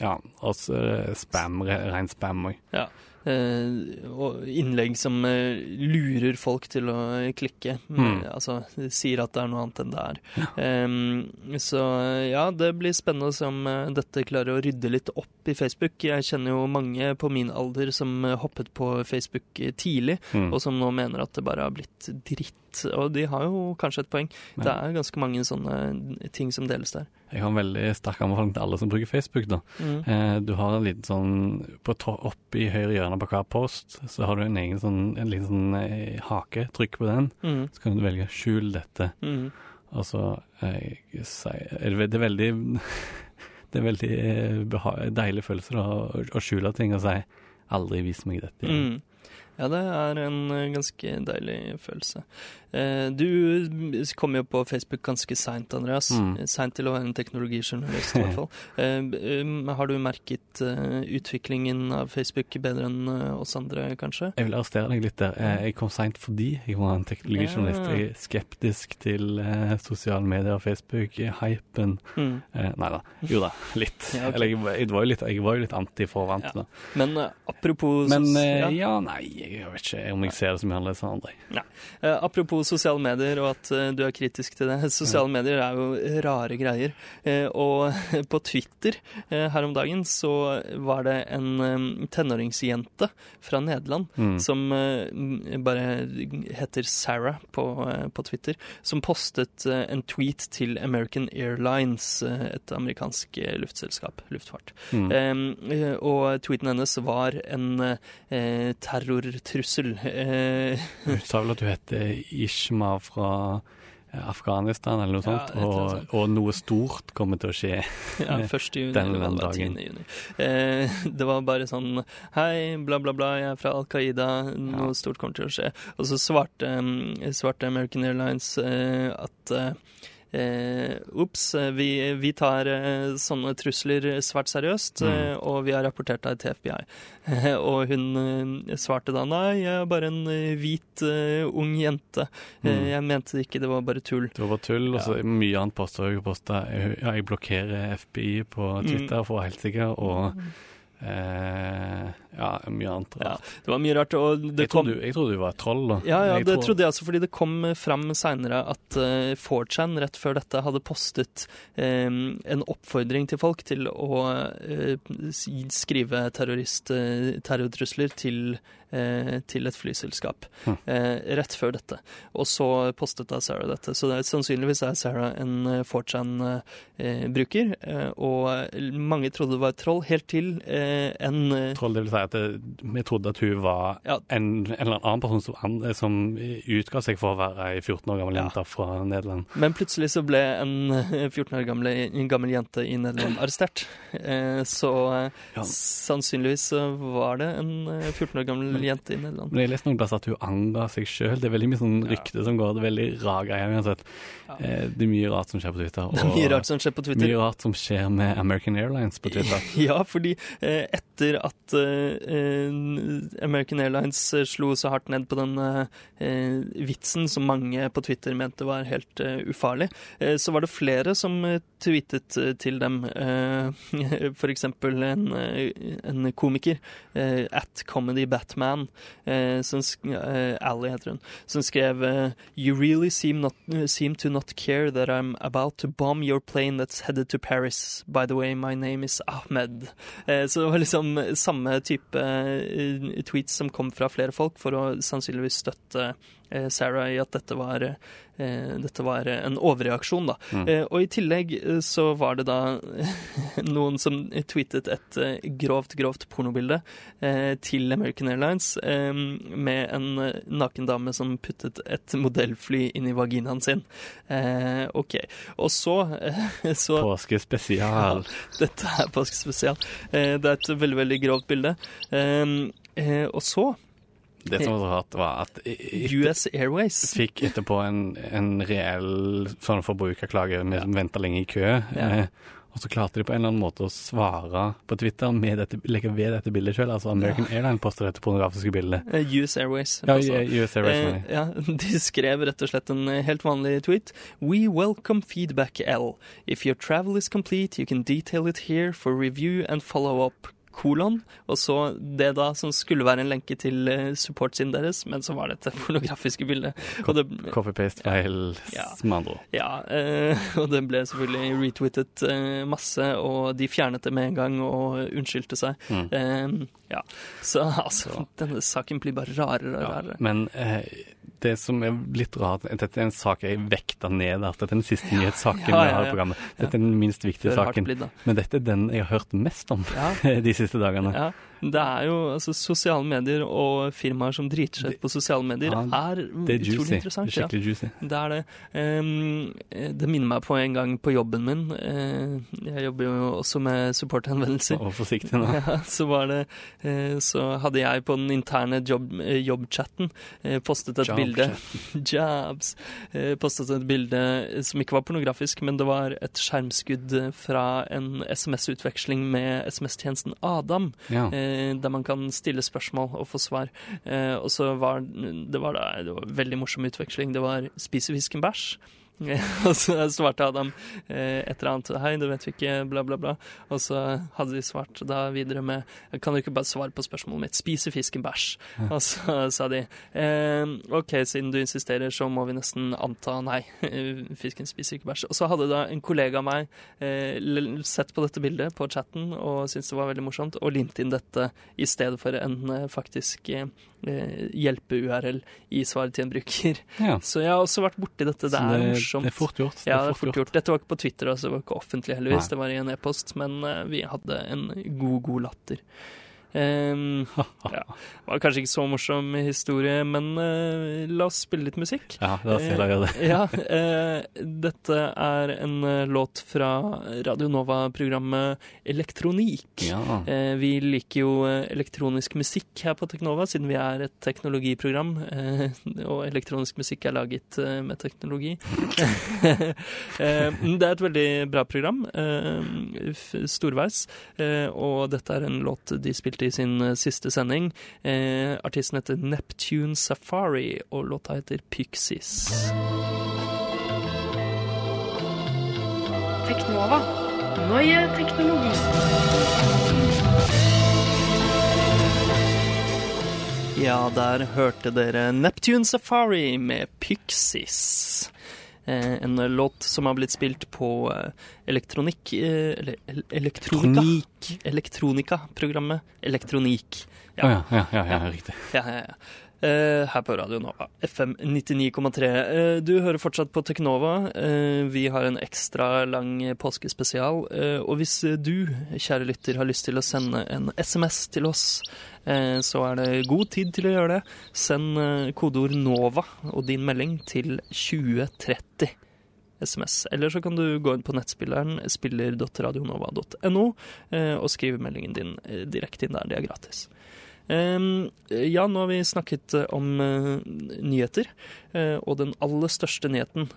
Ja, altså spam, re- ren spam òg. Ja. eh, og innlegg som eh, lurer folk til å klikke. Mm. Altså sier at det er noe annet enn det er. Em, så ja, det blir spennende å se om eh, dette klarer å rydde litt opp i Facebook. Jeg kjenner jo mange på min alder som eh, hoppet på Facebook eh, tidlig, Mm. og som nå mener at det bare har blitt dritt. Og de har jo kanskje et poeng. Men- Det er ganske mange sånne ting som deles der. Jeg har en veldig sterk anbefaling til alle som bruker Facebook. da. Mm. Eh, du har en liten sånn på Oppe i høyre hjørne på hver post så har du en egen sånn, en liten sånn eh, hake. Trykk på den, Mm. så kan du velge 'skjul dette'. Mm. Og så eh, er det, det er veldig *laughs* Det er veldig eh, deilig følelse da, å, å skjule ting og si 'aldri vis meg dette'. Mm. Ja, det er en eh, ganske deilig følelse. Eh, Du kom jo på Facebook ganske seint, Andreas. Mm. Seint til å være en teknologijournalist, i *laughs* hvert fall. Eh, um, Har du merket eh, utviklingen av Facebook bedre enn oss andre, kanskje? Jeg vil arrestere deg litt der. Jeg kom seint fordi jeg var en teknologijournalist. Jeg er skeptisk til sosiale medier og Facebook, eh, hypen. Mm. Nei da. Jo da, litt. *laughs* Ja, okay. Eller jeg, var- jo litt, var jo litt anti forvant. Ja. Men apropos Men ja. nei, jeg vet ikke om jeg ser det som annerledes enn andre. Nei. apropos sosiale medier og at eh, du er kritisk til det. *laughs* Sosiale medier er jo rare greier. Eh, og *laughs* på Twitter eh, her om dagen så var det en tenåringsjente fra Nederland Mm. som bare heter Sarah på, på Twitter, som postet en tweet til American Airlines, et amerikansk luftselskap, luftfart. Mm. Og tweeten hennes var en eh, terrortrussel. *laughs* Sa vel at du heter Ishma fra eh, Afghanistan eller noe Ja, sånt, og, og noe stort kommer til å skje. *laughs* ja, 1. juni Den eller dagen. 10. juni. Eh, det var bare sånn Hei, bla, bla, bla, jeg er fra Al Qaida, noe Ja. stort kommer til å skje. Og så svarte, mm, svarte American Airlines eh, at Eh, Ops, vi, vi tar eh, sånne trusler svært seriøst, Mm. eh, og vi har rapportert deg til FBI. Eh, *laughs* og hun eh, svarte da nei, jeg er bare en eh, hvit eh, ung jente. Eh, Mm. jeg mente ikke, det var bare tull. Det var bare tull, og så mye annet påstår jeg posta. Ja, jeg blokkerer FBI på Mm. Twitter for å være helt sikker, og eh, ja, mye annet. Ja, rart. det var mye rart. Og det Jeg, kom trodde, jeg trodde du var et troll, da. Ja, ja, Jeg det tror- trodde jeg også, fordi det kom fram seinere at uh, 4chan rett før dette hadde postet um, en oppfordring til folk til å uh, skrive terrorist, uh, terrortrusler til, eh, til et flyselskap. Hm. eh, rett før dette. Og så postet da Sarah dette. Så det er, sannsynligvis er Sarah en eh, 4chan-bruker, eh, og mange trodde det var et troll, helt til eh, en eh, Troll, det vil si at vi trodde at hun var Ja. en, en eller annen person som, an- som utga seg for å være ei 14 år gammel Ja. jente fra Nederland. Men plutselig så ble en eh, 14 år gamle, en gammel jente i Nederland arrestert. Eh, Så eh, Ja. sannsynligvis var det en eh, 14 år gammel jente i Nederland. Men jeg leste noen plasser at hun anga seg sjøl. Det er veldig mye sånn rykte som går. Det er veldig rar greie uansett. Eh, Det er mye rart som skjer på Twitter. Det er mye rart som skjer på Twitter. Mye rart som skjer med American Airlines på Twitter. *laughs* Ja, fordi eh, etter at eh, eh, American Airlines eh, slo så hardt ned på den eh, eh, vitsen som mange på Twitter mente var helt eh, ufarlig, eh, så var det flere som eh, tweetet eh, til dem. Eh, *laughs* for eksempel en, eh, en komiker, eh, at Comedy Batman, eh, som, eh, Ally heter hun, som skrev eh, You really seem, not, seem to not care that I'm about to bomb your plane that's headed to Paris. By the way, my name is Ahmed. Eh, Så det var liksom samme type eh, tweets som kom fra flere folk for å sannsynligvis støtte Sarah i at dette var, eh, dette var en overreaksjon, da. Mm. Eh, Og i tillegg eh, så var det da *laughs* noen som tweetet et eh, grovt, grovt pornobilde eh, til American Airlines eh, med en eh, naken dame som puttet et modellfly inn i vaginaen sin. Eh, OK. Og så, eh, *laughs* så Påskespesial. *laughs* dette er påskespesial. Eh, det er et veldig, veldig grovt bilde. Eh, og så Det som var så rart, var at etter- US Airways. fikk etterpå en, en reell sånn forbrukerklage. Vi som venta lenge i kø. Ja. Eh, og så klarte de på en eller annen måte å svare på Twitter med dette, legge ved dette bildet sjøl. Altså American Airline poster dette pornografiske bildet. Eh, US Airways. Ja, altså. US Airways, Eh, ja, *laughs* de skrev rett og slett en eh, helt vanlig tweet. We welcome feedback L. If your travel is complete, you can detail it here for review and follow up kolon, og så det da som skulle være en lenke til support supportsiden deres, men så var det et pornografiske bilde. Copy-paste-feil, Ja. med andre ord. ja, eh, *laughs* og det ble selvfølgelig retweetet eh, masse, og de fjernet det med en gang og unnskyldte seg. Mm. Eh, ja, så *laughs* altså, denne saken blir bare rarere og rarere. Ja, men eh, det som er litt rart Dette er en sak jeg vekta ned. Dette er den siste nyhetssaken Ja, ja, vi har ja. i programmet. Dette er den minst viktige saken. blitt. Men dette er den jeg har hørt mest om Ja. *laughs* de siste dagene. Det er jo altså sosiale medier og firmaer som driter seg ut på sosiale medier, Ja, er Det er utrolig juicy. Det er skikkelig juicy. Ja. Det er det. Um, det minner meg på en gang på jobben min. Uh, jeg jobber jo også med supporthenvendelser. Og forsiktig nå. *laughs* Ja, så var det uh, Så hadde jeg på den interne jobbchatten job eh, postet et Job bilde Jobs. *laughs* Eh, postet et bilde som ikke var pornografisk, men det var et skjermskudd fra en SMS-utveksling med SMS-tjenesten Adam, Ja. eh, der man kan stille spørsmål og få svar. Eh, og så var det var, det var veldig morsom utveksling. Det var 'spiser fisken bæsj'? *laughs* og så svarte Adam eh, et eller annet 'hei, det vet vi ikke', bla, bla, bla. Og så hadde de svart da videre med 'kan du ikke bare svare på spørsmålet mitt', 'spiser fisken bæsj'? Og så *laughs* sa de eh, 'ok, siden du insisterer, så må vi nesten anta nei, *laughs* fisken spiser ikke bæsj'. Og så hadde da en kollega av meg eh, sett på dette bildet på chatten og syntes det var veldig morsomt, og limt inn dette i stedet for en eh, faktisk eh, hjelpe-URL i svaret til en bruker. Ja. Så jeg har også vært borti dette. Det er det, morsomt. det er fort gjort. Ja, det er fort gjort. Dette var ikke på Twitter, altså. Det var ikke offentlig, heldigvis. Nei. Det var i en e-post, men eh, vi hadde en god, god latter. Ehm, *laughs* ja. Det var kanskje ikke så morsom historie, men uh, la oss spille litt musikk. Ja, la oss gjøre det. Ja, uh, dette er en eh, låt fra Radio Nova-programmet Elektronik. Ja. Uh, vi liker jo eh, elektronisk musikk her på Teknova, siden vi er et teknologiprogram. Eh, og elektronisk musikk er laget eh, med teknologi. *laughs* eh, det er et veldig bra program. Eh, storveis. Eh, og dette er en låt de spilte i sin eh, siste sending. Eh, artisten heter Neptune Safari, og låta heter Pyxis. Teknova. Neue Technologie. Ja, der hørte dere Neptune Safari med Pyxis. Eh, en låt som har blitt spilt på eh, elektronikk eh, Eller elektronika. Elektronika-programmet Elektronik. Ja, ja, ja, ja, riktig. Ja, ja, ja. Eh, her på Radio Nova, FM 99,3. Eh, du hører fortsatt på Teknova. Eh, vi har en ekstra lang påskespesial. Og hvis du, kjære lytter, har lyst til å sende en SMS til oss, så er det god tid til å gjøre det. Send kodeord NOVA og din melding til 2030. SMS. Eller så kan du gå inn på nettspilleren spiller.radionova.no og skrive meldingen din direkte inn der. Det er gratis. Um, ja, nå har vi snakket eh, om eh, nyheter, eh, og den aller største nyheten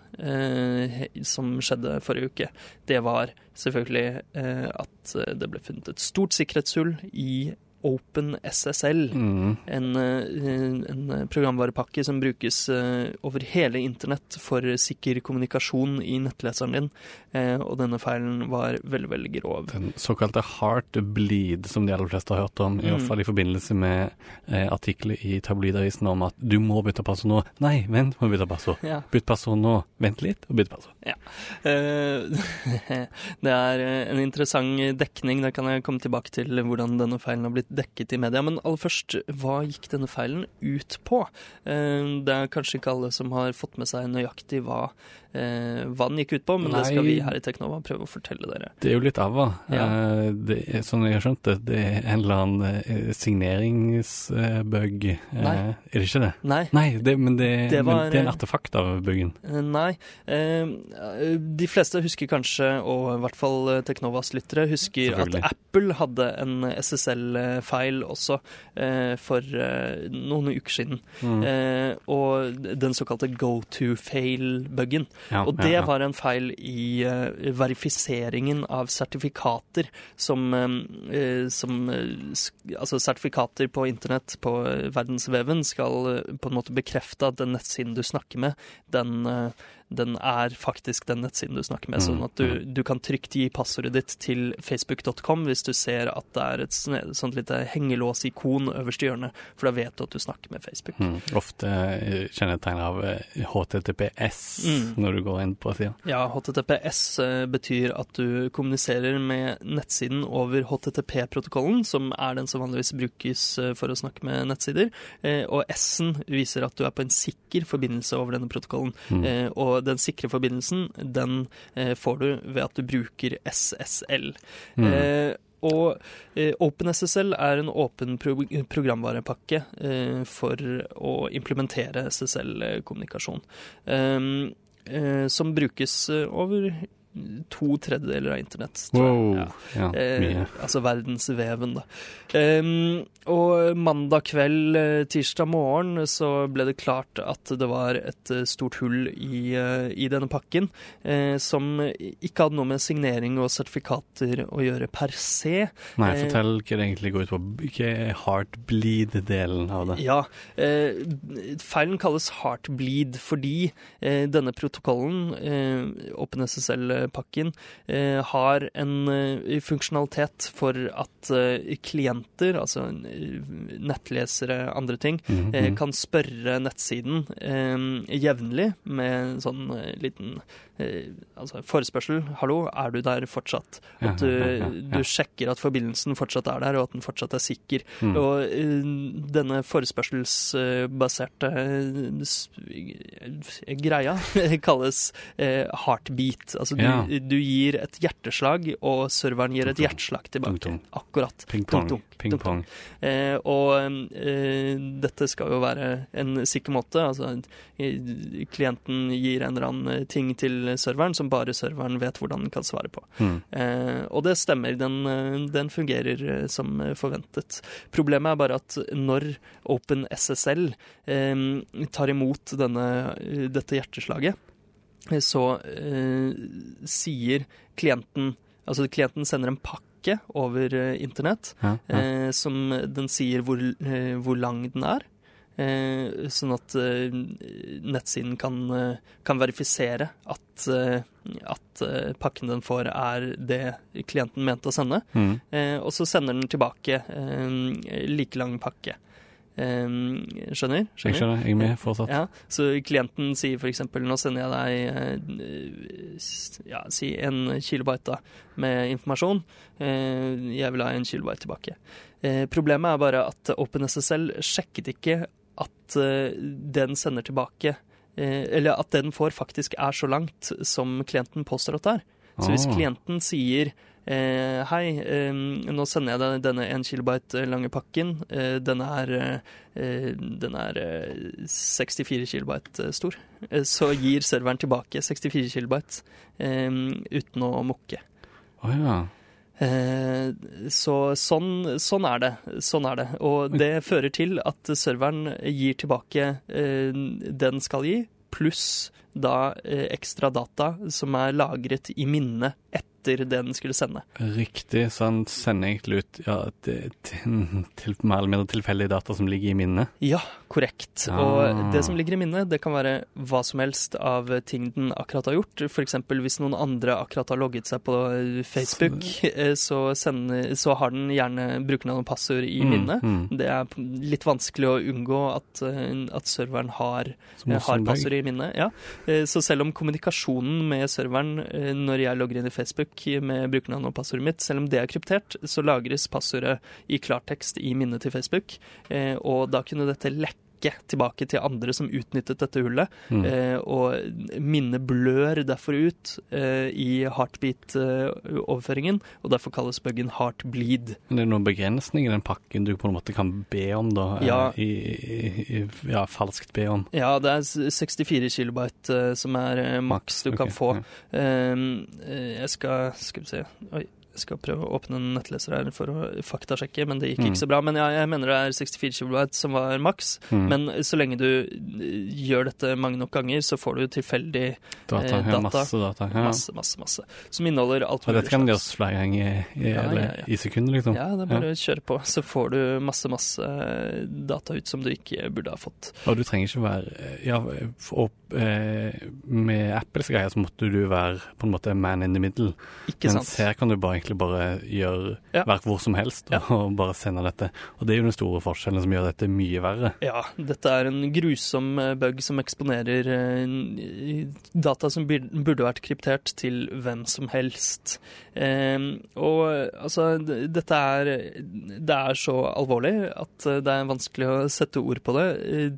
som skjedde forrige uke, det var selvfølgelig at det ble funnet et stort sikkerhetshull i Open SSL. Mm. En, eh, en programvarepakke som brukes eh, over hele internett for sikker kommunikasjon i nettleseren din. Eh, Og denne feilen var veldig, veldig grov. Den såkalte heartbleed, som de aller fleste har hørt om, i hvert Mm. fall i forbindelse med eh, artikler i tabloidavisen om at du må bytte passord nå. Nei, vent, må bytte passord. Ja. Bytt passord nå. Vent litt, og bytt passord. Ja. *laughs* *laughs* Det er eh, en interessant dekning. Da kan jeg komme tilbake til hvordan denne feilen har blitt dekket i media. Men aller først, hva gikk denne feilen ut på? Eh, Det er kanskje ikke alle som har fått med seg nøyaktig hva, eh, hva den gikk ut på, men det skal vi her i Teknova prøve å fortelle dere. Det er jo litt ava. Ja. Eh, det sånn jeg har skjønt det, det er en eller annen signeringsbug. Nei. Er det ikke det? Nei. Nei, det, men, det, Det var, men det er en artefakt av buggen. Eh, Nei. De fleste husker kanskje, og i hvert fall Teknovas lyttere, husker at Apple hadde en SSL-feil også eh, for eh, noen uker siden. Mm. Eh, og den såkalte go to fail-bugen. Ja, og det ja, ja. var en feil i eh, verifiseringen av sertifikater som, eh, som eh, Altså sertifikater på internett, på eh, verdensveven, skal eh, på en måte bekrefte at den nettsiden du snakker med, den, eh, den er faktisk den nettsiden du snakker med. Sånn at du, du kan trygt gi passordet ditt til facebook.com hvis du ser at det er et sånt lite hengelåsikon øverst i hjørnet, for da vet du at du snakker med Facebook. Mm. Ofte eh, kjennetegn av eh, HTTPS Mm. når du går inn på sida. Ja, HTTPS eh, betyr at du kommuniserer med nettsiden over HTTP-protokollen, som er den som vanligvis brukes eh, for å snakke med nettsider. Eh, Og S-en viser at du er på en sikker forbindelse over denne protokollen. Mm. Eh, Og den sikre forbindelsen, den eh, får du ved at du bruker SSL. Mm. Eh, og eh, OpenSSL er en åpen pro programvarepakke eh, for å implementere SSL-kommunikasjon. Um, eh, som brukes eh, over to tredjedeler av internett. tror jeg. Wow. Ja. Ja, Eh, mye. altså verdensveven, da. Um, og mandag kveld, eh, tirsdag morgen, så ble det klart at det var et eh, stort hull i, i denne pakken, eh, som ikke hadde noe med signering og sertifikater å gjøre per se. Nei, eh, fortell hva det egentlig går ut på. Er heartbleed-delen av det? Ja, eh, feilen kalles heartbleed fordi eh, denne protokollen, eh, OpenSSL-pakken, eh, har en eh, funksjonalitet for at eh, klienter, altså nettlesere, andre ting, Mhm, mhm. kan spørre nettsiden jevnlig med sånn liten altså forespørsel. 'Hallo, er du der fortsatt?' At du, ja. du sjekker at forbindelsen fortsatt er der, og at den fortsatt er sikker. Mm. Og eh, denne forespørselsbaserte eh, greia *laughs* kalles eh, heartbeat. Altså du, du gir et hjerteslag, og serveren gir et hjerteslag tilbake. Akkurat. Ping-pong. Eh, og eh, dette skal jo være en sikker måte. Altså, eh, klienten gir en eller annen ting til serveren som bare serveren vet hvordan den kan svare på. Mm. Eh, og det stemmer, den, eh, den fungerer eh, som forventet. Problemet er bare at når OpenSSL eh, tar imot denne, eh, dette hjerteslaget, eh, så eh, sier klienten Altså klienten sender en pakke over eh, internett Ja, ja. eh, som den sier hvor, eh, hvor lang den er. Eh, sånn at eh, nettsiden kan, eh, kan verifisere at, at pakken den får, er det klienten mente å sende. Mm. Eh, og så sender den tilbake like lang pakke. Eh, skjønner? Jeg skjønner. Jeg er med fortsatt. Ja, så klienten sier eksempel nå sender jeg deg ja, si en kilobyte da, med informasjon. Eh, jeg vil ha en kilobyte tilbake. Eh, problemet er bare at OpenSSL sjekket ikke at eh, den sender tilbake eh, Eller at den får faktisk er så langt som klienten påstår at det er. Så hvis Ah. klienten sier eh, hei, nå sender jeg deg denne 1 kilobyte lange pakken, den er, den er eh, 64 kilobyte stor, så gir serveren tilbake 64 kilobyte uten å mukke. Oh, ja. Eh, så sånn, sånn er det. Sånn er det. Og det fører til at serveren gir tilbake eh, den skal gi, pluss da eh, ekstra data som er lagret i minnet etter det den skulle sende. Riktig. Så han sender egentlig ut ja, til, mer eller mindre tilfeldige data som ligger i minnet. Ja, korrekt. Ah. Og det som ligger i minnet, det kan være hva som helst av ting den akkurat har gjort. F.eks. hvis noen andre akkurat har logget seg på eh, Facebook, eh, så, sender, så har den gjerne brukernavn og passord i Mm, minnet. mm. Det er litt vanskelig å unngå at, eh, at serveren har, har passord i minnet. Ja. Så selv om kommunikasjonen med serveren når jeg logger inn i Facebook med brukernavn og passordet mitt, selv om det er kryptert, så lagres passordet i klartekst i minnet til Facebook. Eh, Og da kunne dette lekke tilbake til andre som utnyttet dette hullet. Mm. Eh, og minnet blør derfor ut eh, i heartbeat-overføringen, og derfor kalles buggen heartbleed. Men det er noen begrensninger i den pakken du på en måte kan be om, da? eh, Ja. I, i, ja, falskt be om. Ja, det er 64 kilobyte eh, som er eh, maks du kan få. ja. Um, eh, jeg skal Skal vi se Oi. Skal prøve å åpne en nettleser her for å faktasjekke, men det gikk Mm. ikke så bra. Men ja, jeg mener det er 64 kilobyte som var maks. Mm. Men så lenge du eh, gjør dette mange nok ganger, så får du tilfeldig Data, eh, data. masse data. Ja. masse, masse, masse. Som inneholder alt Og dette kan slags- gjøres flere ganger i, Ja, ja, i sekunder, liksom. Ja, det er bare å kjøre på. Så får du masse, masse data ut som du ikke burde ha fått. Og du trenger ikke være Ja, for, eh, med Apples greier så måtte du være på en måte man in the middle. Ikke Mens sant? her kan du bare egentlig bare gjøre Ja. verk hvor som helst Ja. og bare sende dette. Og det er jo den store forskjellen som gjør dette mye verre. Ja, dette er en grusom eh, bug som eksponerer eh, data som burde vært kryptert til hvem som helst. Eh, og altså, dette er Det er så alvorlig at eh, det er vanskelig å sette ord på det.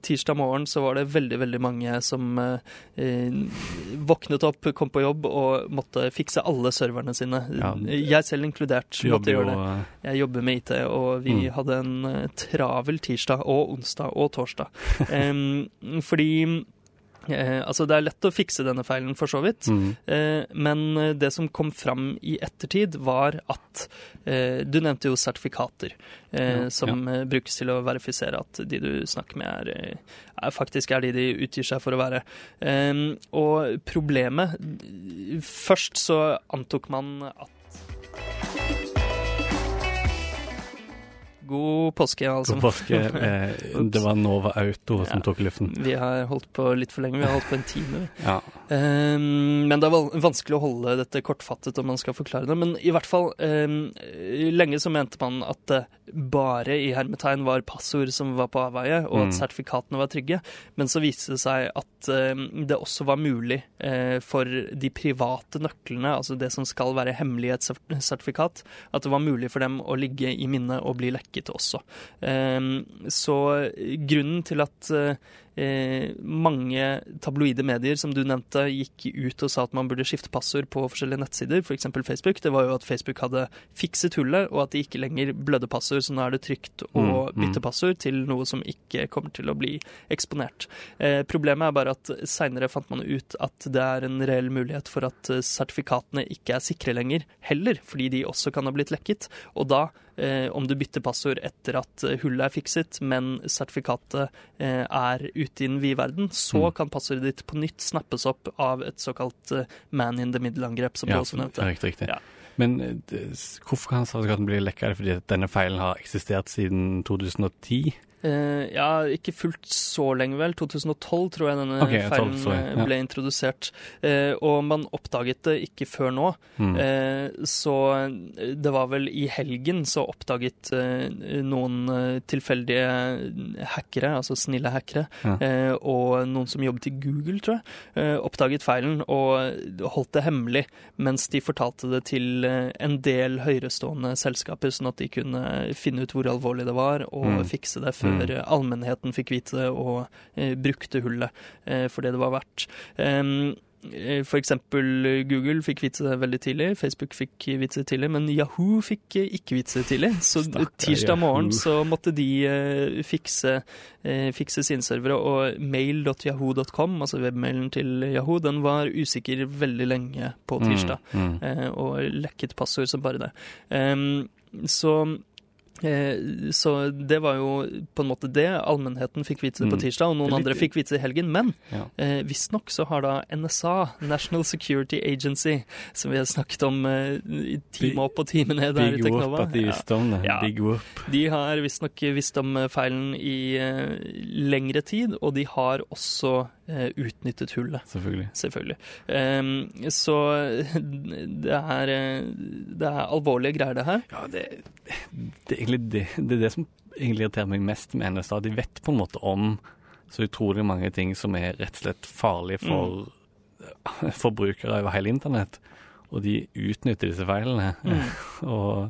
Tirsdag morgen så var det veldig, veldig mange som eh, eh, våknet opp, kom på jobb og måtte fikse alle serverne sine. Ja. Jeg selv inkludert måtte gjøre det. Jeg jobber med IT, og vi Mm. hadde en travel tirsdag og onsdag og torsdag. *laughs* Em, fordi eh, Altså, det er lett å fikse denne feilen, for så vidt. mm, Eh, men eh, det som kom fram i ettertid, var at eh, Du nevnte jo sertifikater, eh, Ja, som ja. brukes til å verifisere at de du snakker med, er, eh, er faktisk er de de utgir seg for å være. Eh, og problemet Først så antok man at God påske, altså. God påske. *laughs* Eh, det var Nova Auto som Ja. tok luften. Vi har holdt på litt for lenge. Vi har holdt på en time. Ja. um, men det er vanskelig å holde dette kortfattet om man skal forklare det. Men i hvert fall, um, lenge så mente man at det bare i hermetegn var passord som var på avveie, og Mm. at sertifikatene var trygge. Men så viste det seg at um, det også var mulig uh, for de private nøklene, altså det som skal være hemmelighetssertifikat, at det var mulig for dem å ligge i minnet og bli lekket også. Ehm, så grunnen til at eh, mange tabloide medier, som du nevnte, gikk ut og sa at man burde skifte passord på forskjellige nettsider, f.eks. Facebook, det var jo at Facebook hadde fikset hullet, og at de ikke lenger blødde passord, så nå er det trygt å Mm, mm. bytte passord til noe som ikke kommer til å bli eksponert. Eh, problemet er bare at seinere fant man ut at det er en reell mulighet for at eh, sertifikatene ikke er sikre lenger, heller, fordi de også kan ha blitt lekket. Og da Eh, om du bytter passord etter at hullet er fikset, men sertifikatet eh, er ute i den vide verden, så Mm. kan passordet ditt på nytt snappes opp av et såkalt eh, man in the middle-angrep, som Ja, du også nevnte. riktig. riktig. Ja. Men eh, det, hvorfor kan sertifikaten bli lekka? Er det fordi denne feilen har eksistert siden 2010? Eh, ja, ikke fullt så lenge, vel. 2012 tror jeg denne okay, feilen sorry. eh, Ja. ble introdusert. Eh, og man oppdaget det ikke før nå. Mm. Så det var vel i helgen så oppdaget noen tilfeldige hackere, altså snille hackere, Ja. og noen som jobbet i Google, tror jeg, oppdaget feilen og holdt det hemmelig, mens de fortalte det til en del høyerestående selskaper, sånn at de kunne finne ut hvor alvorlig det var, og Mm. fikse det før Mm. eh, allmennheten fikk vite og eh, brukte hullet eh, for det det var verdt. Um, eh, eksempel Google fikk vite det veldig tidlig, Facebook fikk vite det tidlig, men Yahoo fikk ikke vite det tidlig. Så Stakker, tirsdag morgen så måtte de fikse, fikse sine servere, og mail.yahoo.com, altså webmailen til Yahoo, den var usikker veldig lenge på tirsdag Mm, mm. og lekket passord som bare det. Em, så så det var jo på en måte det. Allmennheten fikk vite det på Mm. tirsdag, og noen litt- andre fikk vite det i helgen. Men Ja. eh, visstnok så har da NSA, National Security Agency, som vi har snakket om eh, i time opp og time ned her i Big whoop at de visste om det. Ja. Big whoop. De har visstnok visst om eh, feilen i eh, lengre tid, og de har også eh, utnyttet hullet. Selvfølgelig. Selvfølgelig. Um, så *laughs* det er, eh, det er alvorlige greier, det her. Ja, det, det, er egentlig det, det er det som egentlig irriterer meg mest med NSA. De vet på en måte om så utrolig mange ting som er rett og slett farlige for forbrukere over hele internett. Og de utnytter disse feilene. *laughs* og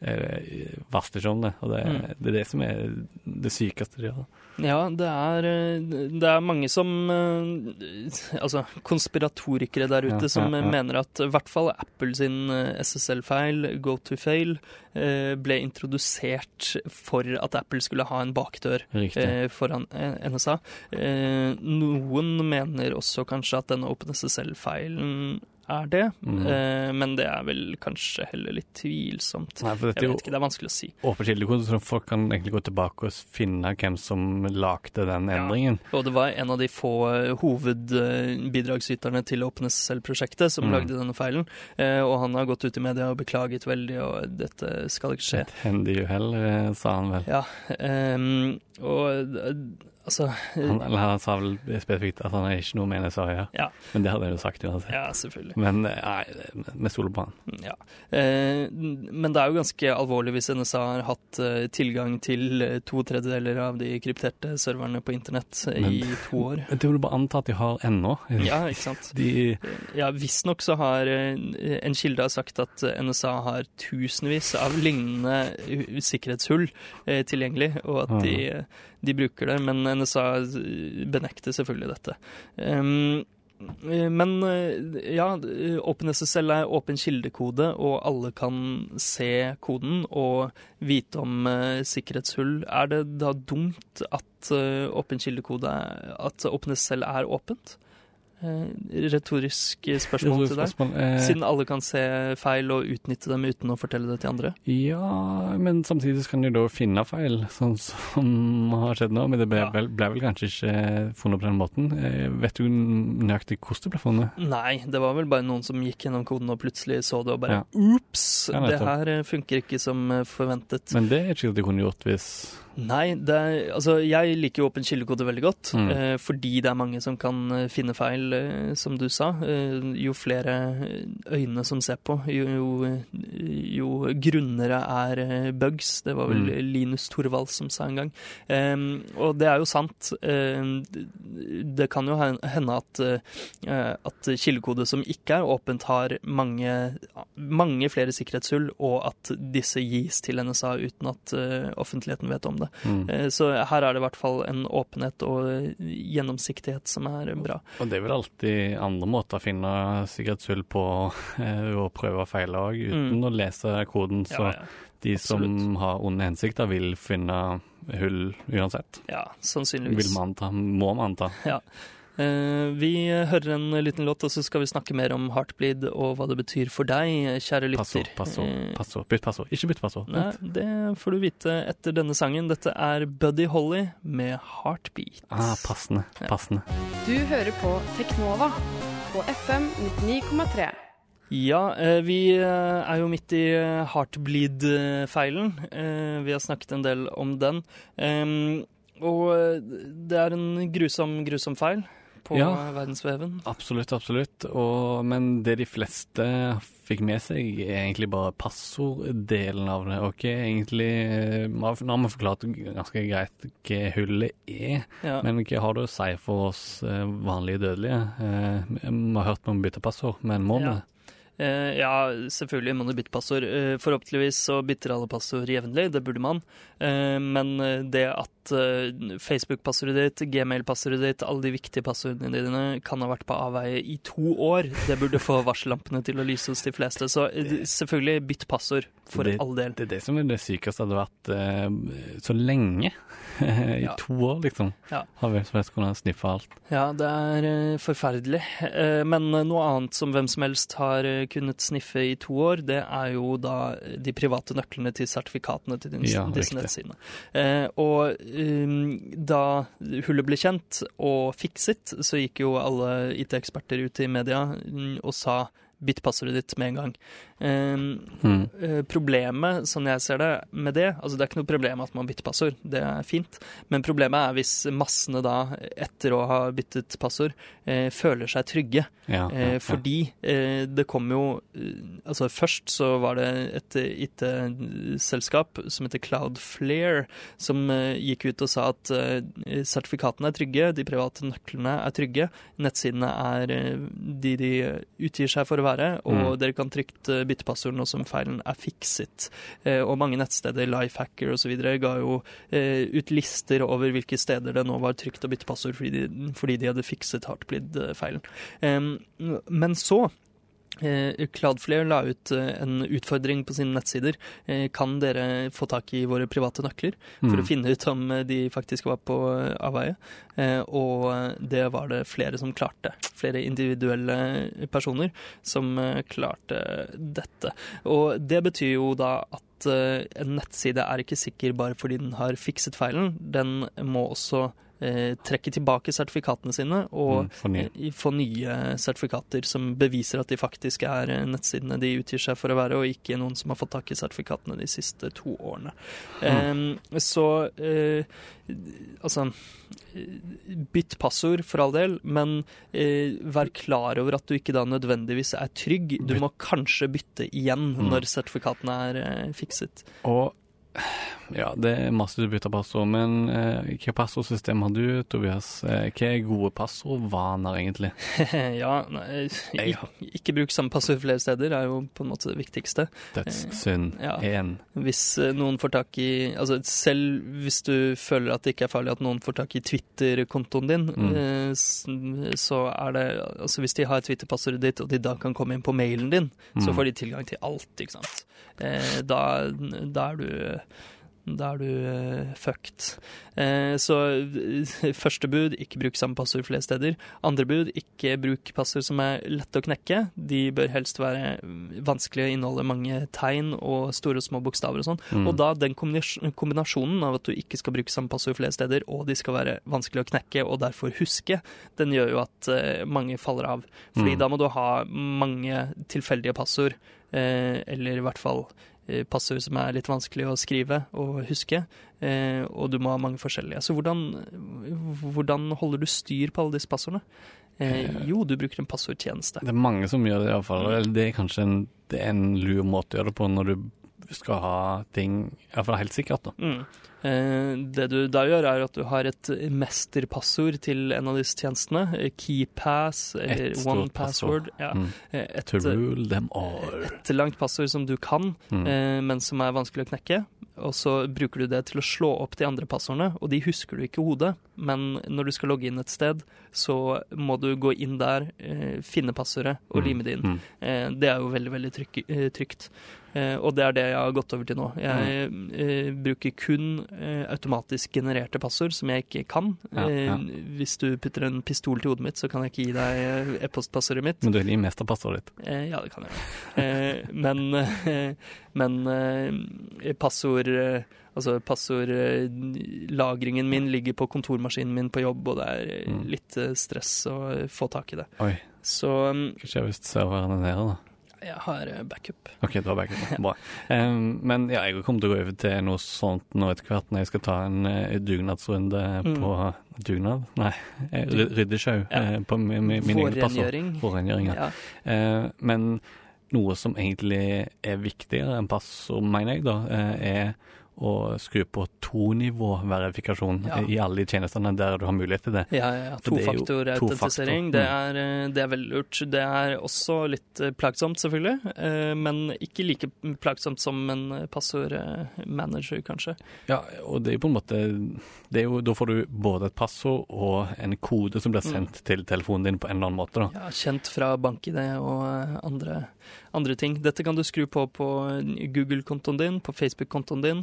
om det. Og det, Mm. det er det som er det sykeste gjør. Ja, det er, eh, det er mange som eh, Altså konspiratorikere der ute Ja, som ja, ja. mener at i hvert fall Apple sin eh, SSL-feil, go to fail, ble introdusert for at Apple skulle ha en bakdør Riktig. foran NSA. Noen mener også kanskje at denne OpenSSL-feilen er det, Mm. eh, men det er vel kanskje heller litt tvilsomt. Nei, Jeg vet ikke, det er vanskelig å si. åpen kildekode, så folk kan egentlig gå tilbake og finne hvem som lagde den endringen. Og det var en av de få hovedbidragsyterne til OpenSSL-prosjektet som Mm. lagde denne feilen, eh, og han har gått ut i media og beklaget veldig, og dette skal ikke skje. Et hendig uhell, eh, sa han vel. Ja, ehm, og eh, altså Han, eller han sa vel spesifikt at han er ikke noe med NSA å gjøre. Ja. Men det hadde han jo sagt uansett. Ja, selvfølgelig. Men eh, vi stoler på han. Ja. Eh, men det er jo ganske alvorlig hvis NSA har hatt eh, tilgang til eh, to tredjedeler av de krypterte serverne på internett men, i to år. Det vil du bare anta at de har ennå. Ja, ikke sant. *laughs* De, Ja, Visstnok så har eh, en kilde har sagt at eh, NSA har tusenvis av lignende sikkerhetshull eh, tilgjengelig, og at de, eh, de bruker det. Men NSA benekter selvfølgelig dette. Um, men eh, ja, OpenSSL er åpen kildekode, og alle kan se koden og vite om uh, sikkerhetshull. Er det da dumt at uh, åpen kildekode er, at OpenSSL er åpent? Eh, retorisk spørsmål til deg. eh, Siden alle kan se feil og utnytte dem uten å fortelle det til andre. Ja, men samtidig kan de da finne feil, sånn som har skjedd nå. Men det ble, Ja. vel, ble vel kanskje ikke funnet på den måten. Eh, vet du nøyaktig hvordan det ble funnet? Nei, det var vel bare noen som gikk gjennom koden og plutselig så det og bare Ja. Ops! Ja, det her eh, funker ikke som eh, forventet. Men det er ikke sikkert de kunne gjort hvis Nei, er, altså jeg liker jo åpen kildekode veldig godt, Mm. eh, fordi det er mange som kan eh, finne feil, eh, som du sa. Eh, jo flere øyne som ser på, jo, jo, jo grunnere er eh, bugs. Det var vel Mm. Linus Torvald som sa en gang. Eh, og det er jo sant. Eh, det kan jo hende at, eh, at kildekode som ikke er åpent, har mange, mange flere sikkerhetshull, og at disse gis til NSA uten at eh, offentligheten vet om det. Mm. Eh, Så her er det i hvert fall en åpenhet og gjennomsiktighet som er bra. Og det er vel alltid andre måter å finne sikkerhetshull på *laughs* eh, og prøve å feile òg, uten Mm. å lese koden. Så Ja, ja. de som absolutt. har onde hensikter, vil finne hull uansett. ja sannsynligvis. Vil man anta, må man anta. Eh, Vi hører en liten låt, og så skal vi snakke mer om Heartbleed og hva det betyr for deg, kjære lytter. passord, passo, passord. Bytt passord. Ikke bytt passord. Nei, det får du vite etter denne sangen. Dette er Buddy Holly med Heartbeat. Ah, passende. Ja. Passende. Du hører på Teknova på FM 99,3. Ja, eh, vi eh, er jo midt i eh, Heartbleed-feilen. Eh, Vi har snakket en del om den. Og eh, det er en grusom, grusom feil på Ja. verdensveven. Absolutt, absolutt. Og, men det de fleste fikk med seg, er egentlig bare passorddelen av det. Og ikke egentlig eh, Nå har vi forklart ganske greit hva hullet er, Ja. men hva har det å si for oss eh, vanlige dødelige? Eh, Vi har hørt om å bytte passord, men må vi Ja. ja, selvfølgelig må du bytte passord. Forhåpentligvis så bytter alle passord jevnlig, det burde man. Men det at eh, Facebook-passordet ditt, Gmail-passordet ditt, alle de viktige passordene dine kan ha vært på avveie i to år, det burde få *laughs* varsellampene til å lyse hos de fleste. Så eh, selvfølgelig bytt passord, for Det- all del. Det er det som er det sykeste hadde vært uh, så lenge. *laughs* I Ja. to år, liksom. Ja. Har hvem som helst kunnet sniffe alt. Ja, det er uh, forferdelig. Uh, men noe annet som hvem som helst har kunnet sniffe i to år, det er jo da de private nøklene til sertifikatene til disse, Ja, disse nettsidene. Og da hullet ble kjent og fikset, så gikk jo alle IT-eksperter ut i media mm, og sa bytt passordet ditt med en gang. Eh, Mm. Eh, Problemet, sånn jeg ser det, med det Altså det er ikke noe problem at man bytter passord, det er fint. Men problemet er hvis massene da, etter å ha byttet passord, eh, føler seg trygge. Ja, ja, Eh, ja. fordi det kom jo Altså først så var det et IT-selskap som heter Cloudflare, som gikk ut og sa at sertifikatene er trygge, de private nøklene er trygge, nettsidene er de de utgir seg for å være, og Mm. dere kan trygt eh, bytte passord nå som feilen er fikset. Eh, og mange nettsteder, Lifehacker osv., ga jo eh, ut lister over hvilke steder det nå var trygt å bytte passord fordi de, fordi de hadde fikset Heartbleed-feilen. Men så Eh, Cloudflare la ut eh, en utfordring på sine nettsider. Eh, kan dere få tak i våre private nøkler for Mm. å finne ut om eh, de faktisk var på eh, avveie? Eh, og eh, det var det flere som klarte. Flere individuelle personer som eh, klarte dette. Og det betyr jo da at eh, en nettside er ikke sikker bare fordi den har fikset feilen. Den må også eh, trekke tilbake sertifikatene sine og Mm, for ny. eh, få nye sertifikater som beviser at de faktisk er eh, nettsidene de utgir seg for å være, og ikke noen som har fått tak i sertifikatene de siste to årene. Mm. Eh, så eh, altså Bytt passord for all del, men eh, vær klar over at du ikke da nødvendigvis er trygg. Du må kanskje bytte igjen Mm. når sertifikatene er fikset. Og ja, det er masse du bytter passord, men eh, hva passordsystem har du, Tobias? Eh, hva er gode passordvaner, egentlig? *laughs* ja, nei, ikke, ikke bruk samme passord flere steder er jo på en måte det viktigste. Dødssynd Ja. en Hvis eh, noen får tak i Altså selv hvis du føler at det ikke er farlig at noen får tak i Twitter-kontoen din, Mm. eh, så er det Altså hvis de har Twitter-passordet ditt, og de da kan komme inn på mailen din, så Mm. får de tilgang til alt, ikke sant. Eh, da, da er du da er du eh, fucked. Eh, så *laughs* første bud, ikke bruk samme passord flere steder. Andre bud, ikke bruk passord som er lette å knekke. De bør helst være mm, vanskelige, inneholde mange tegn og store og små bokstaver og sånn. Mm. Og da den kombinasjonen av at du ikke skal bruke samme passord flere steder, og de skal være vanskelig å knekke og derfor huske, den gjør jo at eh, mange faller av. Fordi Mm. da må du ha mange tilfeldige passord, eller i hvert fall passord som er litt vanskelig å skrive og huske, eh, og du må ha mange forskjellige. Så hvordan, hvordan holder du styr på alle disse passordene? Eh, Eh. jo, du bruker en passordtjeneste. Det er mange som gjør det, iallfall. Det er kanskje en, det er en lur måte å gjøre det på når du skal ha ting Iallfall helt sikkert, da. Mm. Eh, det du da gjør, er at du har et mesterpassord til en av disse tjenestene. eh, KeyPass eller Et stort One Password. Ja. Mm. Eh, Et, To rule them all. et langt passord som du kan, Mm. men som er vanskelig å knekke. Og så bruker du det til å slå opp de andre passordene, og de husker du ikke i hodet. Men når du skal logge inn et sted, så må du gå inn der, finne passordet og Mm. lime det inn. Mm. Det er jo veldig, veldig trygt. Og det er det jeg har gått over til nå. Jeg Mm. bruker kun automatisk genererte passord som jeg ikke kan. Ja, ja. Eh, hvis du putter en pistol til hodet mitt, så kan jeg ikke gi deg eh, e-postpassordet mitt. Men du er i mesterpassordet ditt. Eh, ja, det kan jeg. Eh, men eh, men eh, passord eh, Altså passordlagringen min ligger på kontormaskinen min på jobb, og det er eh, Mm. litt eh, stress å eh, få tak i det. Oi. Så mm, Hva skjer hvis serveren er nede, da? Jeg har eh, backup. OK, du har backup. *laughs* Bra. Men ja, jeg kommer til å gå over til noe sånt nå etter hvert når jeg skal ta en eh, dugnadsrunde Mm. på Dugnad? Nei, eh, ry- ryddesjau Ja. på min, min. Vårrengjøring. Vårrengjøring, ja. Ja. Men noe som egentlig er viktigere enn passord, mener jeg, da, er å skru på tonivåverifikasjon Ja. i alle de tjenestene der du har mulighet til det. Ja, ja. For det Tofaktorautentisering. tofaktor. Det, er, eh, det er veldig lurt. Det er også litt eh, plagsomt, selvfølgelig, eh, men ikke like plagsomt som en passordmanager, kanskje. Ja, og det er jo på en måte det jo, Da får du både et passord og en kode som blir Mm. sendt til telefonen din på en eller annen måte. da. Ja, kjent fra BankID og andre, andre ting. Dette kan du skru på på Google-kontoen din, på Facebook-kontoen din,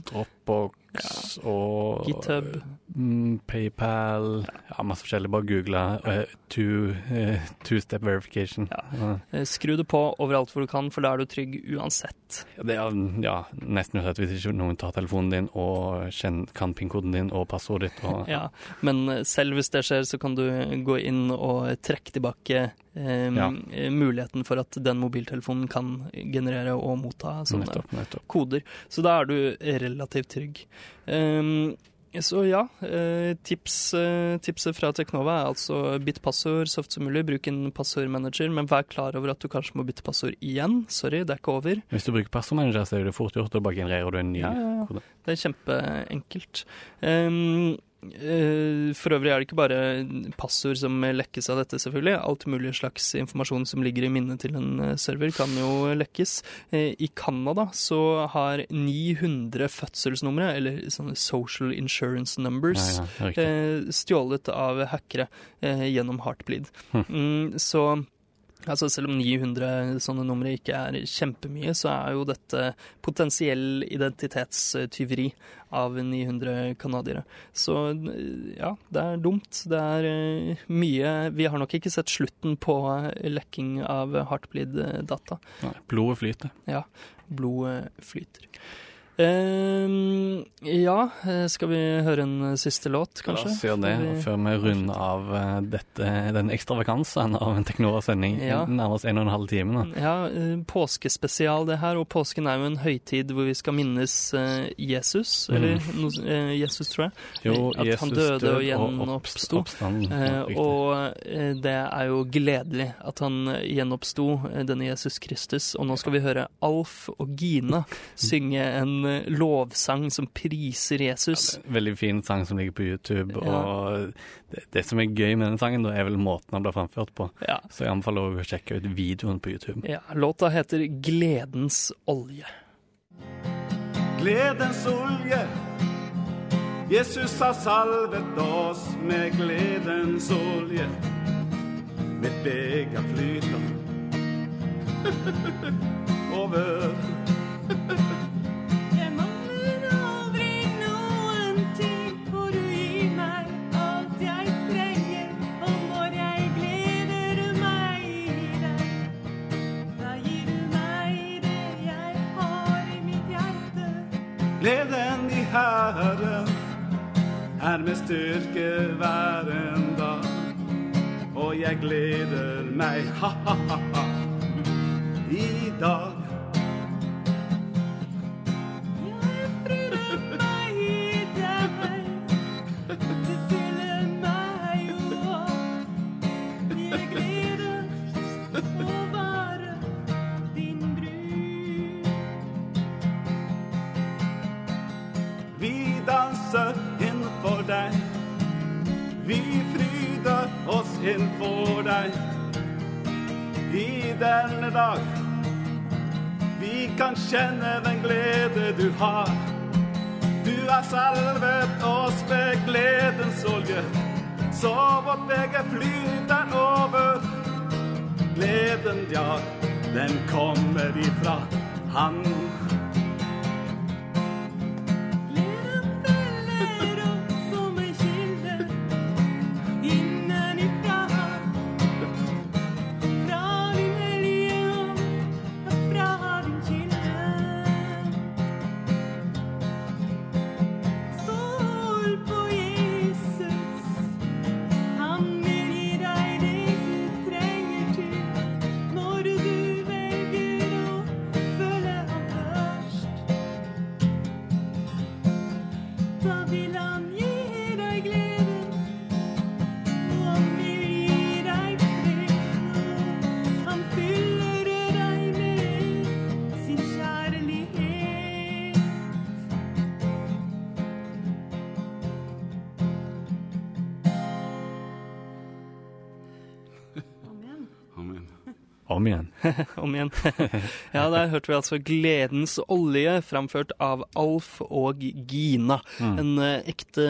Dropbox og GitHub. mm, PayPal Ja, masse forskjellig. Bare google eh, two, eh, two-step verification. Ja. Ja. Eh, Skru det på overalt hvor du kan, for da er du trygg uansett. Det er ja, nesten uansett hvis ikke noen tar telefonen din og kjenner, kan PIN-koden din og passordet ditt. Og, *laughs* Ja, men eh, selv hvis det skjer, så kan du gå inn og trekke tilbake eh, Ja. eh, muligheten for at den mobiltelefonen kan generere og motta sånne Nettopp. nettopp. koder. Så da er du relativt trygg. Ehm, så ja, eh, tips, eh, tipset fra Teknova er altså bytt passord så ofte som mulig. Bruk en passordmanager, men vær klar over at du kanskje må bytte passord igjen. Sorry, det er ikke over. Hvis du bruker passordmanager, så er det fort gjort, og bare genererer du en ny Ja, ja, ja. Det er kjempeenkelt. Eh, for øvrig er det ikke bare passord som lekkes av dette, selvfølgelig. Alt mulig slags informasjon som ligger i minnet til en eh, server, kan jo lekkes. Eh, I Canada så har 900 fødselsnumre, eller sånne social insurance numbers, Ja, ja, eh, stjålet av hackere eh, gjennom Heartbleed. Hm. Mm, så Altså Selv om 900 sånne numre ikke er kjempemye, så er jo dette potensiell identitetstyveri av 900 canadiere. Så ja, det er dumt. Det er eh, mye Vi har nok ikke sett slutten på eh, lekking av Heartbleed-data. Nei, blodet flyter. Ja, blodet flyter. Ehm, ja, eh, skal vi høre en eh, siste låt, La kanskje? oss gjøre det, vi- og før vi runder av eh, dette, den ekstravagansen av en Teknora-sending Ja. nærmest en og en halv time. Da. Ja, påskespesial det her, og påsken er jo en høytid hvor vi skal minnes Jesus, eller noe, eh, Jesus, tror jeg. Jo, At Jesus han døde død og gjenoppsto. og eh, det er jo gledelig at han gjenoppsto, denne Jesus Kristus. Og nå skal vi høre Alf og Gina *laughs* synge en lovsang som priser Jesus. Veldig fin sang som ligger på YouTube. Ja. Og det, det som er gøy med denne sangen, da, er vel måten den blir framført på. Ja. Så jeg anbefaler å sjekke ut videoen på YouTube. Ja, låta heter Gledens olje. Gledens olje. Jesus har salvet oss med gledens olje. Mitt beger flyter *laughs* over. Gleden i Herren er med styrke hver en dag. Og jeg gleder meg, ha-ha-ha, *laughs* i dag. Vi fryder oss innfor deg. I denne dag vi kan kjenne den glede du har. Du er salvet oss med gledens olje, så vårt beger flyter over. Gleden, ja, den kommer ifra Han. Igjen. *laughs* ja, der hørte vi altså 'Gledens olje', framført av Alf og Gina. En eh, ekte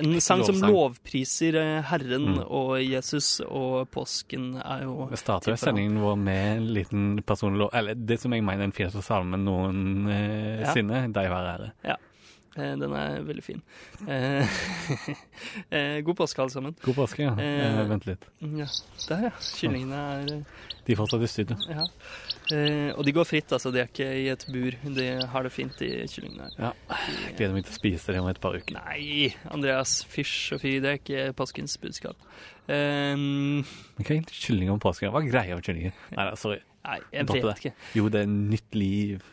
En sang som lovpriser eh, Herren Mm. og Jesus, og påsken er jo Vi starter jo sendingen vår med en liten personlig eller det som jeg mener er den fineste salmen noensinne, Ja. Deg være ære. Ja. Eh, Den er veldig fin. Eh, *laughs* eh, God påske, alle sammen. God påske, ja. Eh, vent litt. Ja, der, ja. Kyllingene er De fortsatt i studio. Ja. Eh, og de går fritt, altså. De er ikke i et bur. De har det fint, de kyllingene her. Ja. Gleder meg til å spise det om et par uker. Nei, Andreas. Fysj og fy. Det er ikke påskens budskap. Um, Men hva er egentlig kylling om påske? Hva er greia med kyllinger? Nei, sorry. nei, jeg vet det. ikke. Jo, det er nytt liv.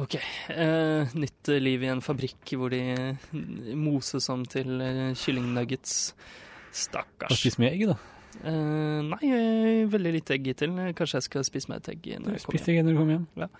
OK. Eh, nytt liv i en fabrikk hvor de eh, moses om til kyllingnuggets. kyllingnuggets. Har du Stakkars. spist mye egg, da? Eh, nei, eh, veldig lite egg hittil. Kanskje jeg skal spise meg et egg når jeg kommer Spiste egg når du kommer hjem?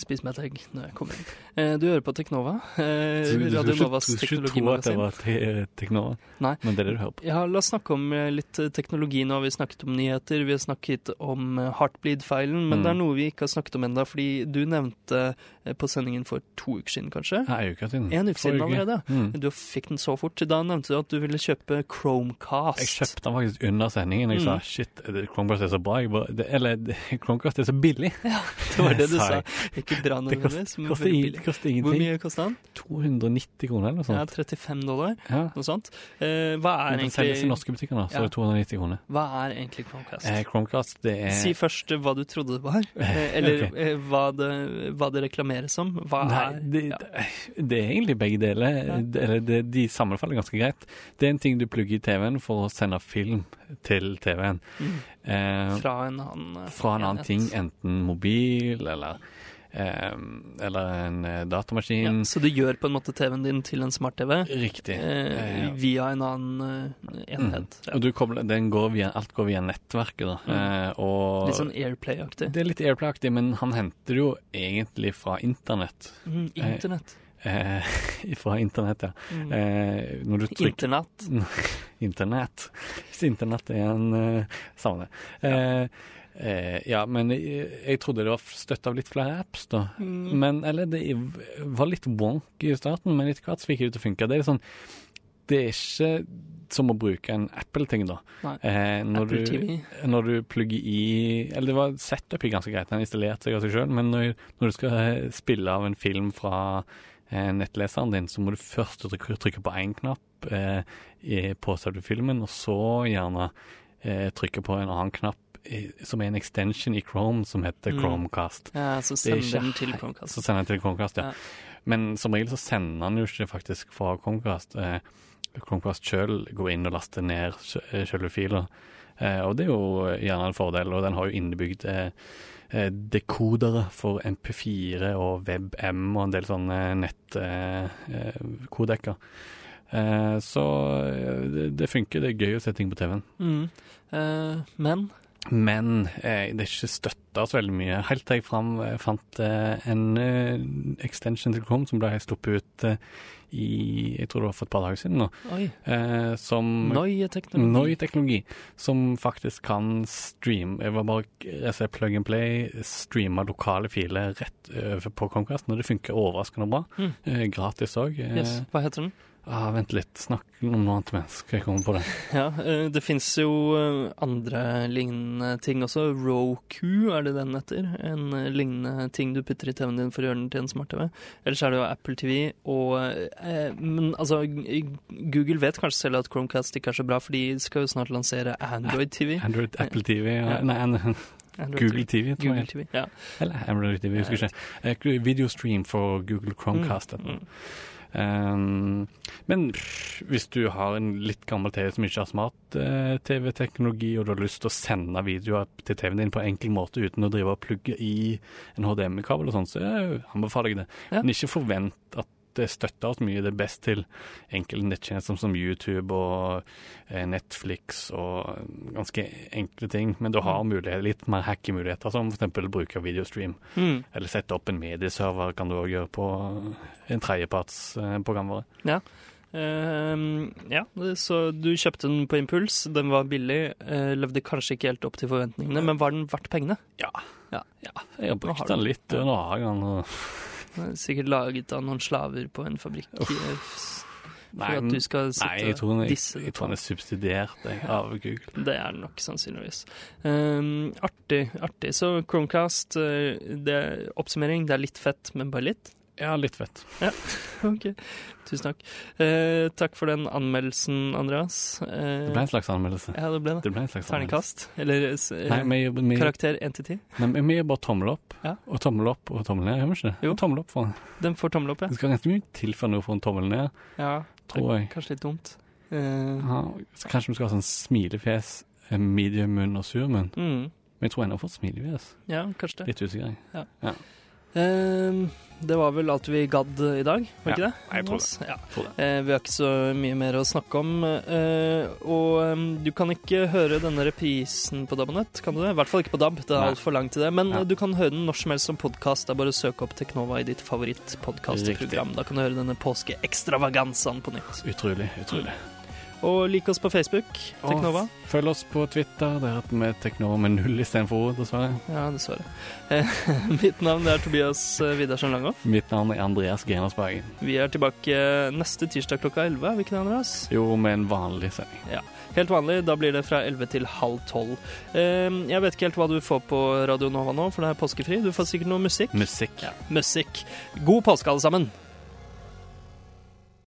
Spis meg et egg når jeg kommer inn. Eh, du hører på Teknova. Eh, Radio Novas du skulle tro at det var te Teknova, Nei. men det er det du hører på. Ja, la oss snakke om eh, litt eh, teknologi nå. Vi har snakket om nyheter, vi har snakket om eh, Heartbleed-feilen, men Mm. det er noe vi ikke har snakket om ennå, fordi du nevnte eh, på sendingen for to uker siden, kanskje? Nei, uke siden. En uke siden allerede. Mm. Du fikk den så fort. Da nevnte du at du ville kjøpe Chromecast. Jeg kjøpte den faktisk under sendingen. Jeg sa Mm. shit, Chromecast er så bra. Bare, det, eller Chromecast er så billig. Det var det du Sa sa. Ikke bra Det nødvendigvis, koster, men koster, veldig billig. det koster Hvor ingenting. mye kosta den? 290 kroner eller noe sånt. Ja, 35 dollar, Ja. noe sånt. Eh, hva er den selges i egentlig norske butikker nå, så Ja. det er 290 kroner. Hva er egentlig Chromecast? Eh, Chromecast, det er Si først hva du trodde det var, *laughs* eh, eller okay. eh, hva, det, hva det reklameres som. Hva Nei, er det, ja. det er egentlig begge deler. Det- Eller det, de sammenfaller ganske greit. Det er en ting du plugger i TV-en for å sende film til TV-en. Mm. Eh, Fra en annen fra en annen ting, enten mobil eller eh, eller en datamaskin. Ja, så du gjør på en måte TV-en din til en smart-TV Riktig. eh, Eh, via en annen eh, enhet. Mm. Og du kobler, den går via, alt går via nettverket, da. Mm. Eh, og Litt sånn Airplay-aktig. Det er litt Airplay-aktig, men han henter det jo egentlig fra internett. Mm, internett. Eh, *laughs* fra internett, ja. Mm. Eh, når du trykker Internatt. *laughs* Internett. Hvis internett er en eh, Samme det. Eh, eh, ja, men jeg, jeg trodde det var støtt av litt flere apps, da. Mm. Men, eller det var litt wonk i starten, men etter hvert fikk det til å funke. Det er sånn Det er ikke som å bruke en Apple-ting, da. Eh, når, Apple du, når du plugger i Eller det var setup i ganske greit, den installerte seg av seg sjøl, men når, når du skal eh, spille av en film fra eh, nettleseren din, så må du først trykke, trykke på én knapp eh, på selve filmen, og så gjerne eh, trykke på en annen knapp som er en extension i Chrome som heter Mm. Chromecast. Ja, så er sender den til Chromecast. Så sender den til Chromecast, ja. Ja. Men som regel så sender han jo ikke faktisk fra Chromecast. Eh, Chromecast sjøl går inn og laster ned sj- selve filer. Eh, og det er jo gjerne en fordel, og den har jo innebygd eh, eh, dekodere for MP4 og WebM og en del sånne nettkodekker. Eh, så eh, det, det funker, det er gøy å se ting på TV-en. Mm. Eh, men Men eh, det er ikke støtta så veldig mye. Helt til jeg fram, eh, fant eh, en eh, extension til Chrome som ble sluppet ut eh, i Jeg tror det var for et par dager siden nå. Eh, som Neue teknologi. Noi-teknologi. Som faktisk kan streame Jeg var bare jeg ser plug and play, streame lokale filer rett over på Comcast, og det funker overraskende bra. Mm. Gratis òg. Yes. Hva heter den? Ah, vent litt, snakk om noe annet mens skal jeg komme på det. *laughs* Ja, eh, det fins jo eh, andre lignende ting også. Roku, er det den heter? En eh, lignende ting du putter i TV-en din for å gjøre den til en smart-TV. Ellers er det jo Apple TV og eh, Men altså, Google vet kanskje selv at Chromecast ikke er så bra, for de skal jo snart lansere Android TV. *laughs* Android, Apple TV ja. Nei, an- Android Google TV, tror Google. TV, ja. Eller Android TV, jeg husker ikke. Videostream for Google Chromecast. Mm, Mm. Um, men hvis du har en litt gammel TV som ikke har smart-TV-teknologi, og du har lyst til å sende videoer til TV-en din på en enkel måte uten å drive og plugge i en HDMI-kabel og sånn, så anbefaler jeg det. Men ikke forvent at det støtter så mye. Det best til enkelte nettjenester som YouTube og eh, Netflix og ganske enkle ting. Men du har mulighet, litt mer hacky muligheter, som f.eks. bruke videostream. Mm. Eller sette opp en medieserver kan du òg gjøre på en tredjepartsprogramvare. Ja. Uh, ja, så du kjøpte den på impuls. Den var billig. Uh, levde kanskje ikke helt opp til forventningene, men var den verdt pengene? Ja. Ja. Jeg har brukt den litt, nå har jeg den. Sikkert laget av noen slaver på en fabrikk. Uff. For Nei, at du skal sitte Nei, jeg tror, den- jeg, jeg tror den er subsidiert jeg, av Google. Det er den nok sannsynligvis. Um, artig, artig. Så Chromecast, eh, det er oppsummering. Det er litt fett, men bare litt. Ja, litt fett. Ja, *laughs* ok. Tusen takk. Eh, takk for den anmeldelsen, Andreas. Eh, Det ble en slags anmeldelse. Ja, det ble det. Det ble en slags. Terningkast? Eller s- eh, Nei, med, med, karakter 1 til 10? Nei, vi gir bare tommel opp, Ja. og tommel opp og tommel ned, gjør vi ikke det? Jo. Tommel opp for den. Den får tommel opp, ja. Det skal ganske mye til for noe få en tommel ned, ja. tror jeg. Kanskje litt dumt. Eh, Ja, så kanskje vi skal ha sånn smilefjes, eh, medium munn og sur munn. mm, Men jeg tror ennå fått smilefjes. ja, kanskje det. Litt usikker. Ja. Ehm, det var vel alt vi gadd i dag, var ikke Ja, det? jeg tror det. Ja. Tror det. Eh, vi har ikke så mye mer å snakke om. eh, og du kan ikke høre denne reprisen på DAB og nett, kan du det? I hvert fall ikke på DAB, det er altfor langt til det. Men Ja. eh, du kan høre den når som helst som podkast. Det er bare å søke opp Teknova i ditt favorittpodkastprogram. Da kan du høre denne påskeekstravaganzaen på nytt. Utrolig, utrolig. Og lik oss på Facebook, Teknova. Og følg oss på Twitter. Der heter vi Teknova med null istedenfor O, dessverre. Ja, dessverre. Eh, *laughs* mitt navn er Tobias eh, Widersen Langhoff. Mitt navn er Andreas Grenersbergen. Vi er tilbake neste tirsdag klokka 11, er vi ikke det, Andreas? Jo, med en vanlig sending. Ja. Helt vanlig, da blir det fra 11 til halv 12. Eh, jeg vet ikke helt hva du får på Radio Nova nå, for det er påskefri. Du får sikkert noe musikk. Musikk. Ja, musikk. God påske, alle sammen!